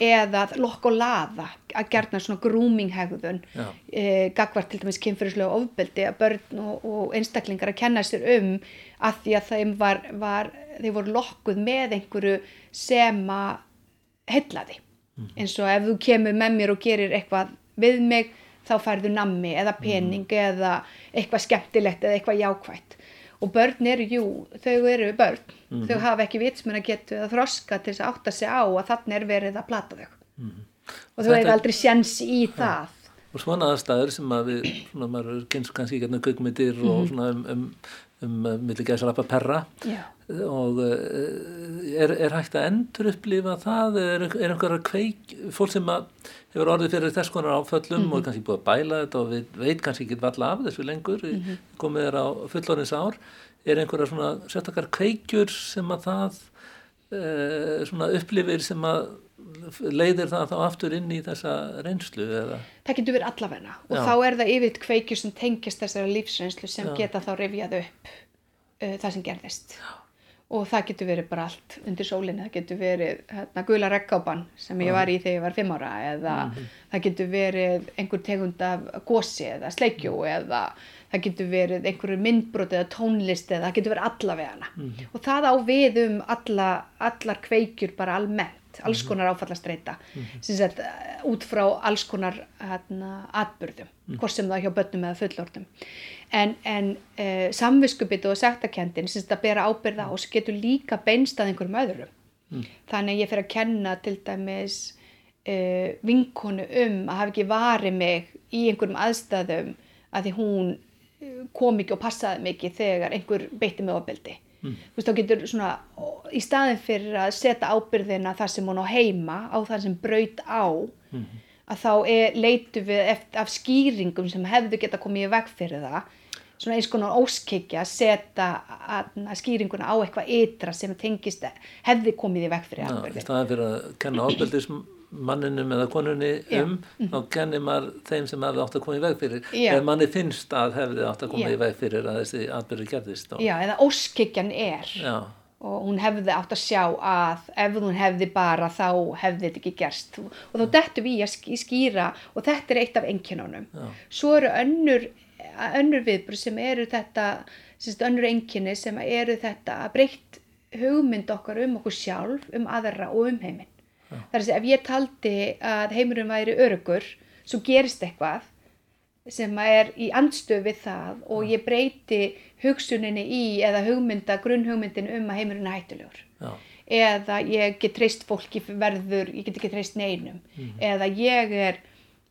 [SPEAKER 2] Eða lokk og laða að gerna svona grúminghegðun uh, gagvart til dæmis kynfyrirslega ofbeldi að börn og, og einstaklingar að kenna sér um að því að þeim var, var þeir voru lokkuð með einhverju sem að hellaði eins og ef þú kemur með mér og gerir eitthvað við mig þá færðu nammi eða pening mm. eða eitthvað skemmtilegt eða eitthvað jákvægt og börn eru, jú, þau eru börn mm. þau hafa ekki vitsmun að geta eða þroska til þess að átta sig á að þannig er verið að plata þau mm. og þau hefur aldrei sjans í ja. það
[SPEAKER 3] og svona aðstæður sem að við svona, maður kynst kannski ekki hérna gögmyndir -hmm. og svona um, um, um, um millir gæðsalappa perra Já og eh, er, er hægt að endur upplifa það er, er einhverja kveik fólk sem hefur orðið fyrir þess konar áföllum mm -hmm. og kannski búið að bæla þetta og við veit kannski ekki valla af þessu lengur mm -hmm. komið þér á fullorins ár er einhverja svona sérstakar kveikjur sem að það e, svona upplifir sem að leiðir það þá aftur inn í þessa reynslu eða?
[SPEAKER 2] Það getur verið allavegna og Já. þá er það yfir kveikjur sem tengist þessari lífsreynslu sem Já. geta þá revjað upp uh, það sem gerðist Já og það getur verið bara allt undir sólinni, það getur verið hérna, gula rekkápan sem ég var í þegar ég var fimm ára eða mm -hmm. það getur verið einhver tegund af gósi eða sleikjó mm -hmm. eða það getur verið einhverju myndbrot eða tónlist eða það getur verið allavegana mm -hmm. og það á við um alla, allar kveikjur bara almennt, alls mhm. konar áfallastreita mhm. sem sett út frá alls konar hérna, atbyrðum, mhm. hvort sem það hjá börnum eða fullortum en, en uh, samviskubitu og sektakendin sem þetta bera ábyrða á sem getur líka beinst að einhverjum öðrum mm. þannig að ég fer að kenna til dæmis uh, vinkonu um að hafa ekki varið mig í einhverjum aðstæðum að því hún kom ekki og passaði mikið þegar einhver beitti mig ofbeldi Mm. Þú veist, þá getur svona, í staðin fyrir að setja ábyrðina þar sem hún á heima, á það sem braut á, mm. að þá leitu við eftir, af skýringum sem hefðu geta komið í veg fyrir það, svona eins konar óskikja að setja skýringuna á eitthvað ytra sem tengist hefði komið í vekk fyrir
[SPEAKER 3] ábyrði. Í staðan fyrir að kenna ábyrðismanninum eða konunni um, Já. þá kennir maður þeim sem hefði átt að koma í vekk fyrir. Já. Ef manni finnst að hefði átt að koma Já. í vekk fyrir að þessi ábyrði gerðist.
[SPEAKER 2] Já, eða óskikjan er. Já. Og hún hefði átt að sjá að ef hún hefði bara þá hefði þetta ekki gerst. Og þá dettum við í að skýra og þetta er eitt af enginunum. Svo eru önnur önnur viðbröð sem eru þetta semst, önnur enginni sem eru þetta breytt hugmynd okkar um okkur sjálf, um aðra og um heiminn. Ja. Það er að segja ef ég taldi að heimurinn væri örugur svo gerist eitthvað sem er í andstöð við það og ég breyti hugsuninni í eða hugmynda, grunnhugmyndin um að heimurinn er hættulegur. Ja. Eða ég get treyst fólki verður, ég get ekki treyst neinum. Mm. Eða ég er,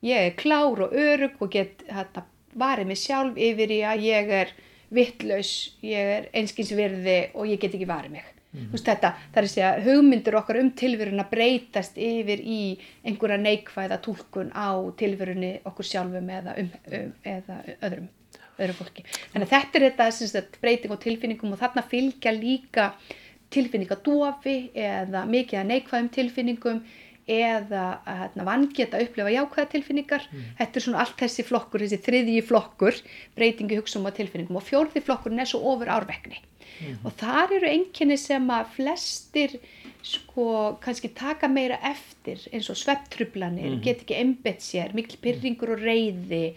[SPEAKER 2] ég er klár og örug og get hérna varið mig sjálf yfir í að ég er vittlaus, ég er einskinsverði og ég get ekki varið mig. Mm -hmm. þetta, það er að segja, hugmyndur okkar um tilveruna breytast yfir í einhverja neikvæða tólkun á tilverunni okkur sjálfum eða, um, um, eða öðrum, öðrum fólki. Þannig að þetta er þetta sagt, breyting og tilfinningum og þarna fylgja líka tilfinningadofi eða mikið að neikvæðum tilfinningum eða hérna, vangeta að upplefa jákvæða tilfinningar mm. þetta er svona allt þessi flokkur, þessi þriðji flokkur breytingi hugsa um að tilfinningum og fjórði flokkurinn er svo ofur árvekni mm. og þar eru enginni sem að flestir sko kannski taka meira eftir eins og svepptrublanir, mm. get ekki embett sér, mikil pyrringur og reyði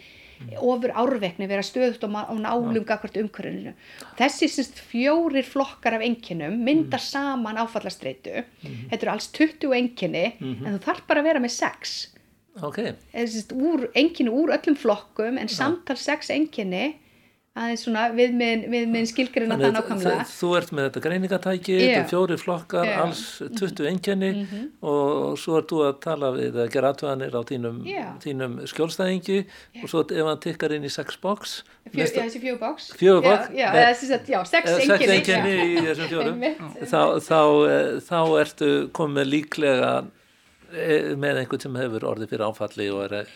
[SPEAKER 2] ofur árvekni vera stöðut og nálunga hvort umköruninu þessi syns, fjórir flokkar af enginum myndar mm. saman áfallastreitu mm. þetta eru alls 20 enginni mm -hmm. en þú þarf bara að vera með 6
[SPEAKER 3] okay.
[SPEAKER 2] enginu úr öllum flokkum en samtal 6 enginni aðeins svona við minn skilgruna það nákvæmlega
[SPEAKER 3] Þú ert með þetta greiningatæki yeah. þetta fjóri flokkar, yeah. alls 20 enginni mm -hmm. og svo ert þú að tala við að gera aðtöðanir á þínum, yeah. þínum skjólstæðingi og svo ef hann tikkar inn í 6 box
[SPEAKER 2] Fjö, Já, þessi fjögur box? Já, já 6
[SPEAKER 3] enginni í þessum fjórum þá, þá, eh, þá ertu komið líklega eh, með einhvern sem hefur orðið fyrir áfalli og er,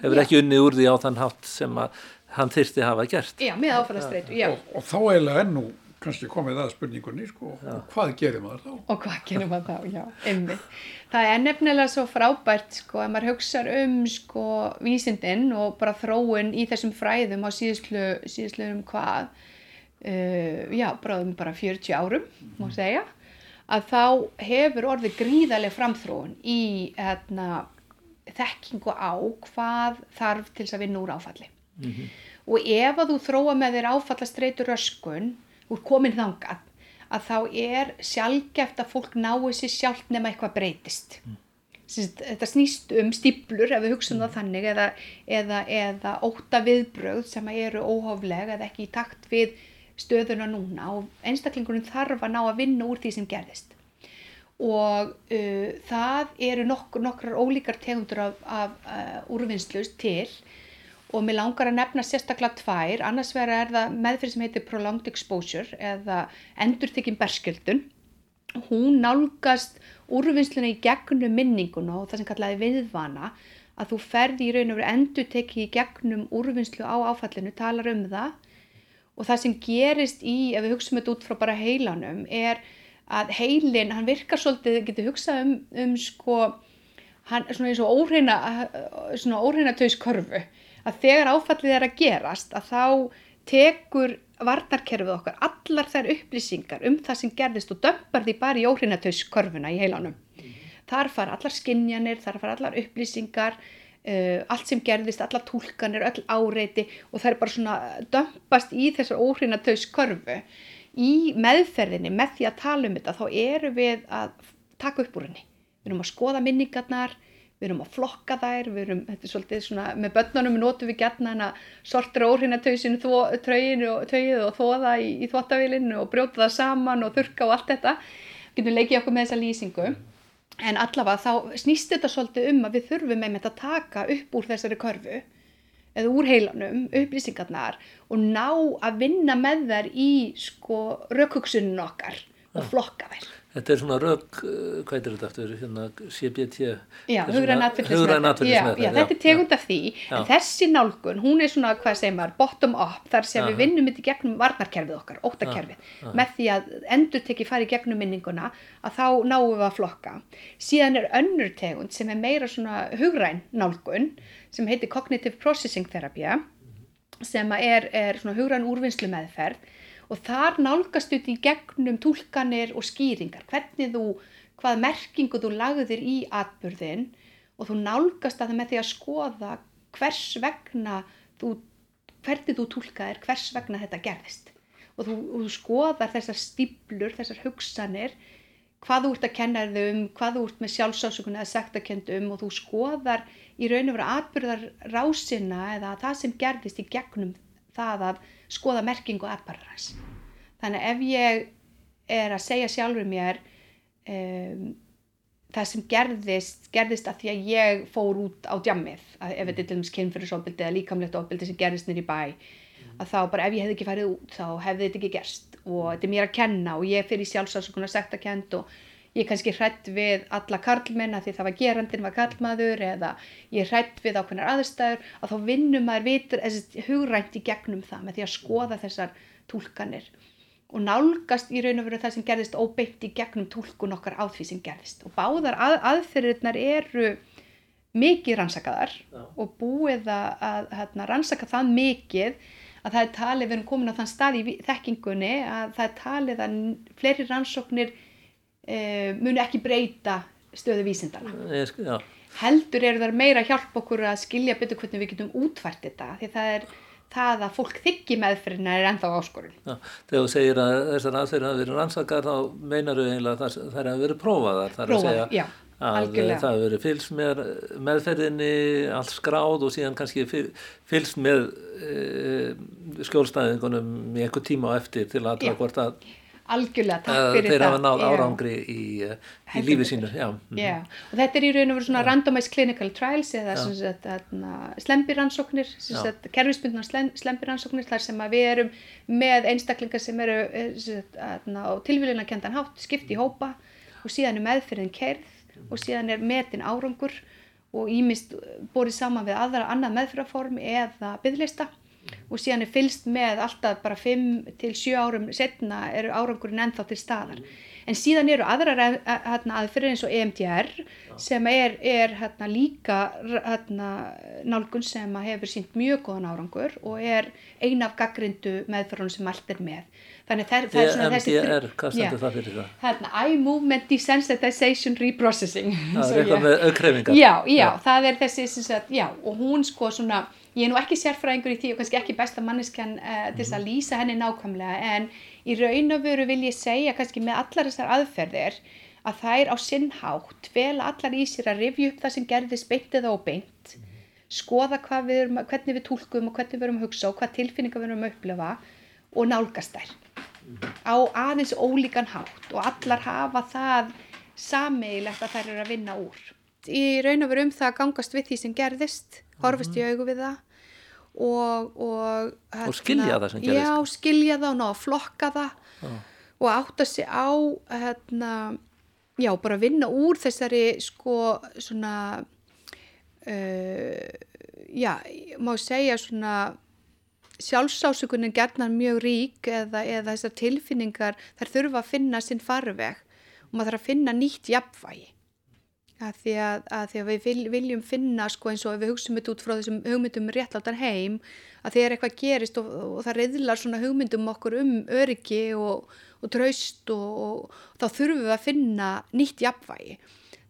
[SPEAKER 3] hefur ekki unnið úr því á þann hátt sem að hann þyrsti hafa gert.
[SPEAKER 2] Já, með áfallastreitu, já.
[SPEAKER 1] Og, og þá eiginlega ennú kannski komið að spurningunni sko, og hvað gerir maður þá?
[SPEAKER 2] og hvað gerir maður þá, já, einmitt. Það er nefnilega svo frábært sko, að maður hugsa um sko vísindinn og bara þróun í þessum fræðum á síðuslu, síðuslu um hvað uh, já, bráðum bara 40 árum, má mhm. segja að þá hefur orðið gríðarlega framþróun í hérna, þekkingu á hvað þarf til þess að vinna úr áfalli mm -hmm. og ef að þú þróa með þér áfallastreitur öskun úr komin þangað að þá er sjálfgeft að fólk náu sér sjálf nema eitthvað breytist. Mm. þetta snýst um stíplur ef við hugsaum það þannig eða, eða, eða óta viðbröð sem eru óhófleg eða ekki í takt við stöðuna núna. Og einstaklingurinn þarf að ná að vinna úr því sem gerðist. Og uh, það eru nokkur, nokkrar ólíkar tegundur af, af uh, úrvinnslust til og mér langar að nefna sérstaklega tvær, annars vera er það meðfyrir sem heitir Prolonged Exposure eða endurþykjum berskjöldun. Hún nálgast úrvinnsluna í gegnum minninguna og það sem kallaði viðvana að þú ferði í raun og veru endurtekki í gegnum úrvinnslu á áfallinu, talar um það. Og það sem gerist í, ef við hugsaum þetta út frá bara heilanum, er að heilin, hann virkar svolítið, getur hugsað um, um sko, hann er svona eins og óhreina, svona óhreina tauskörfu að þegar áfallið er að gerast að þá tekur varnarkerfið okkar allar þær upplýsingar um það sem gerðist og dömpar því bara í óhrinatöyskorfuna í heilanum. Mm. Þar far allar skinjanir, þar far allar upplýsingar, uh, allt sem gerðist, allar tólkanir, öll áreiti og það er bara svona dömpast í þessar óhrinatöyskorfu. Í meðferðinni, með því að tala um þetta, þá eru við að taka upp úr henni. Við erum að skoða minningarnar, við erum að flokka þær, við erum, þetta er svolítið svona, með börnunum notum við gætna hana sortra óhrinatöysinu, tröginu og tögið og þóða í, í þvottavílinu og brjóta það saman og þurka og allt þetta, getum leikið okkur með þessa lýsingu, en allavega þá snýst þetta svolítið um að við þurfum þetta að taka upp úr þessari körfu, eða úr heilanum upplýsingarnar og ná að vinna með þær í sko raukhugsunum okkar og flokka þær.
[SPEAKER 3] Þetta er svona rauk, hvað er þetta eftir, hérna CBT?
[SPEAKER 2] Já, hugræn atfylgismeðferð. Já, þetta er tegund af því, já. en þessi nálgun, hún er svona, hvað segir maður, bottom up, þar sem Aha. við vinnum þetta í gegnum varnarkerfið okkar, óttakerfið, með því að endur tekið farið gegnum minninguna, að þá náum við að flokka. Síðan er önnur tegund sem er meira svona hugræn nálgun, sem heitir Cognitive Processing Therapy, sem er, er svona hugræn úrvinnslu meðferð, og þar nálgast út í gegnum tólkanir og skýringar, hvernig þú, hvað merkingu þú lagðir í atbyrðin og þú nálgast að það með því að skoða hvers vegna þú, hvernig þú tólkaðir, hvers vegna þetta gerðist. Og þú, og þú skoðar þessar stíplur, þessar hugsanir, hvað þú ert að kenna þau um, hvað þú ert með sjálfsásökun eða sektakendum og þú skoðar í raun og vera atbyrðar rásina eða það sem gerðist í gegnum það að skoða merkingu aðbarðarans. Þannig ef ég er að segja sjálfur mér um, það sem gerðist, gerðist að því að ég fór út á djammið, ef þetta er til dæmis kynfyrirsofbildi eða líkamlegt ofbildi sem gerðist nýri bæ, að þá bara ef ég hefði ekki farið út þá hefði þetta ekki gerst og þetta er mér að kenna og ég fyrir sjálfsásokuna sagt að kent og ég kannski hrætt við alla karlmenna því það var gerandin var karlmaður eða ég hrætt við ákveðnar aðstæður að þá vinnum maður vitur hugrænt í gegnum það með því að skoða þessar tólkanir og nálgast í raun og veru það sem gerðist óbeitt í gegnum tólkun okkar á því sem gerðist og báðar að, aðferðirnar eru mikið rannsakaðar Já. og búið að, að, að rannsaka það mikið að það er talið, við erum komin á þann stað í þekkingunni að það er talið að fleiri rannsóknir e, munu ekki breyta stöðu vísindana.
[SPEAKER 3] Já.
[SPEAKER 2] Heldur eru þar meira að hjálpa okkur að skilja betur hvernig við getum útvært þetta því það er það að fólk þykki meðferðina er ennþá áskorun.
[SPEAKER 3] Já, þegar þú segir að þessar aðferðir hafa verið rannsakar þá meinar þau eiginlega að það er að verið prófaðar.
[SPEAKER 2] Prófað, já.
[SPEAKER 3] Að
[SPEAKER 2] Algjörlega.
[SPEAKER 3] það hefur verið fylgst með meðferðinni, allt skráð og síðan kannski fylgst með e, skjólstæðingunum í einhver tíma á eftir til að aðra hvort að
[SPEAKER 2] algjörlega takk fyrir
[SPEAKER 3] það þeir hafa náð árangri í, eh, í lífi sínu já.
[SPEAKER 2] Já. og þetta er í raun og veru svona randomized clinical trials eða slembirannsóknir kerfisbundna slembirannsóknir þar sem við erum með einstaklingar sem eru eh, á tilvílina kendan hátt, skipt í hópa og síðan er meðferðin kerð og síðan er metin árangur og ímist borið saman við aðra annað meðferðarform eða byggðlista og síðan er fylst með alltaf bara 5 til 7 árum setna eru árangurinn ennþá til staðar. En síðan eru aðrar hérna, aðferðir eins og EMDR sem er, er hérna, líka hérna, nálgun sem hefur sínt mjög góðan árangur og er eina af gaggrindu meðferðunum sem allt er með.
[SPEAKER 3] Þannig það, það er svona þessi EMDR, hvað stendur það fyrir það?
[SPEAKER 2] Hérna, Eye Movement Desensitization Reprocessing.
[SPEAKER 3] Það er eitthvað með aukreifingar
[SPEAKER 2] já, já, já, það er þessi sagt, já, og hún sko svona ég er nú ekki sérfræðingur í því og kannski ekki besta manneskan uh, til þess að mhm. lýsa henni nákvæmlega en í raun og veru vil ég segja kannski með allar þessar aðferðir að þær á sinnhátt vel allar í sér að rifja upp það sem gerðist beint eða óbeint skoða við erum, hvernig við tólkum og hvernig við erum að hugsa og hvað tilfinningar við erum að upplifa og nálgast þær á aðeins ólíkan hátt og allar hafa það sameigilegt að þær eru að vinna úr. Í raun og veru um það gangast við því sem gerðist, horfist í augu við það og, og,
[SPEAKER 3] hérna, og skilja það sem gerist
[SPEAKER 2] já, skilja það og ná að flokka það já. og átta sig á hérna, já, bara vinna úr þessari sko svona uh, já, má segja svona sjálfsásökunin gerðnar mjög rík eða, eða þessar tilfinningar þær þurfa að finna sinn farveg og maður þarf að finna nýtt jafnvægi að því að, að því að við viljum finna sko eins og ef við hugsaum þetta út frá þessum hugmyndum réttlátar heim að þegar eitthvað gerist og, og það reyðlar svona hugmyndum okkur um öryggi og, og traust og, og þá þurfum við að finna nýtt jafnvægi.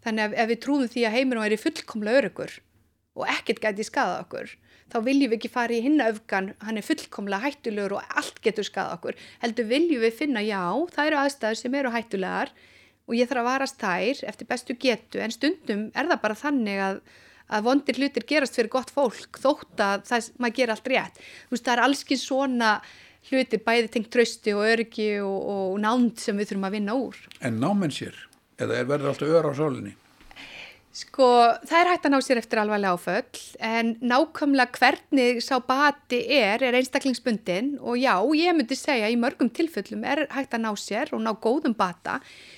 [SPEAKER 2] Þannig að ef við trúum því að heiminum er í fullkomlega öryggur og ekkert gæti skada okkur þá viljum við ekki fara í hinnaöfgan hann er fullkomlega hættulegur og allt getur skada okkur. Heldur viljum við finna já það eru aðstæður sem eru hættulegar og ég þarf að varast þær eftir bestu getu en stundum er það bara þannig að, að vondir hlutir gerast fyrir gott fólk þótt að það, maður ger allt rétt þú veist það er allski svona hlutir bæði tengt trösti og örgi og, og nánd sem við þurfum að vinna úr
[SPEAKER 1] En námenn sér, eða er verður alltaf öra á sálinni?
[SPEAKER 2] Sko, það er hægt að ná sér eftir alvarlega áföll en nákvæmlega hvernig sá bati er, er einstaklingsbundin og já, ég myndi segja í mörgum tilfellum er hægt að ná sér og ná góðum bata.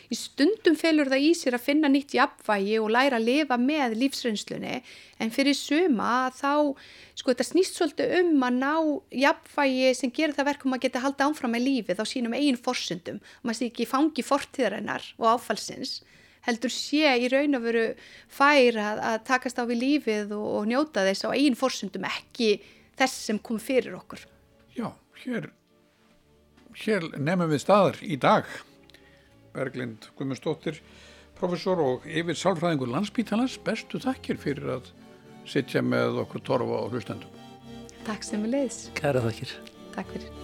[SPEAKER 2] Í stundum felur það í sér að finna nýtt jafnvægi og læra að lifa með lífsreynslunni en fyrir suma þá, sko, þetta snýst svolítið um að ná jafnvægi sem gerir það verkum að geta halda ánfram með lífið á sínum eigin forsundum. Maður sé ekki fangi fortíðarinnar og áfallsins heldur sé í raun og veru fær að, að takast á við lífið og, og njóta þess á einn fórsundum ekki þess sem kom fyrir okkur.
[SPEAKER 1] Já, hér, hér nefnum við staðar í dag. Berglind Guðmundsdóttir, professor og yfir sálfræðingur landsbítalans, bestu takkir fyrir að sitja með okkur torfa og hlustendum.
[SPEAKER 2] Takk sem við leiðis.
[SPEAKER 3] Kæra þakkir.
[SPEAKER 2] Takk fyrir.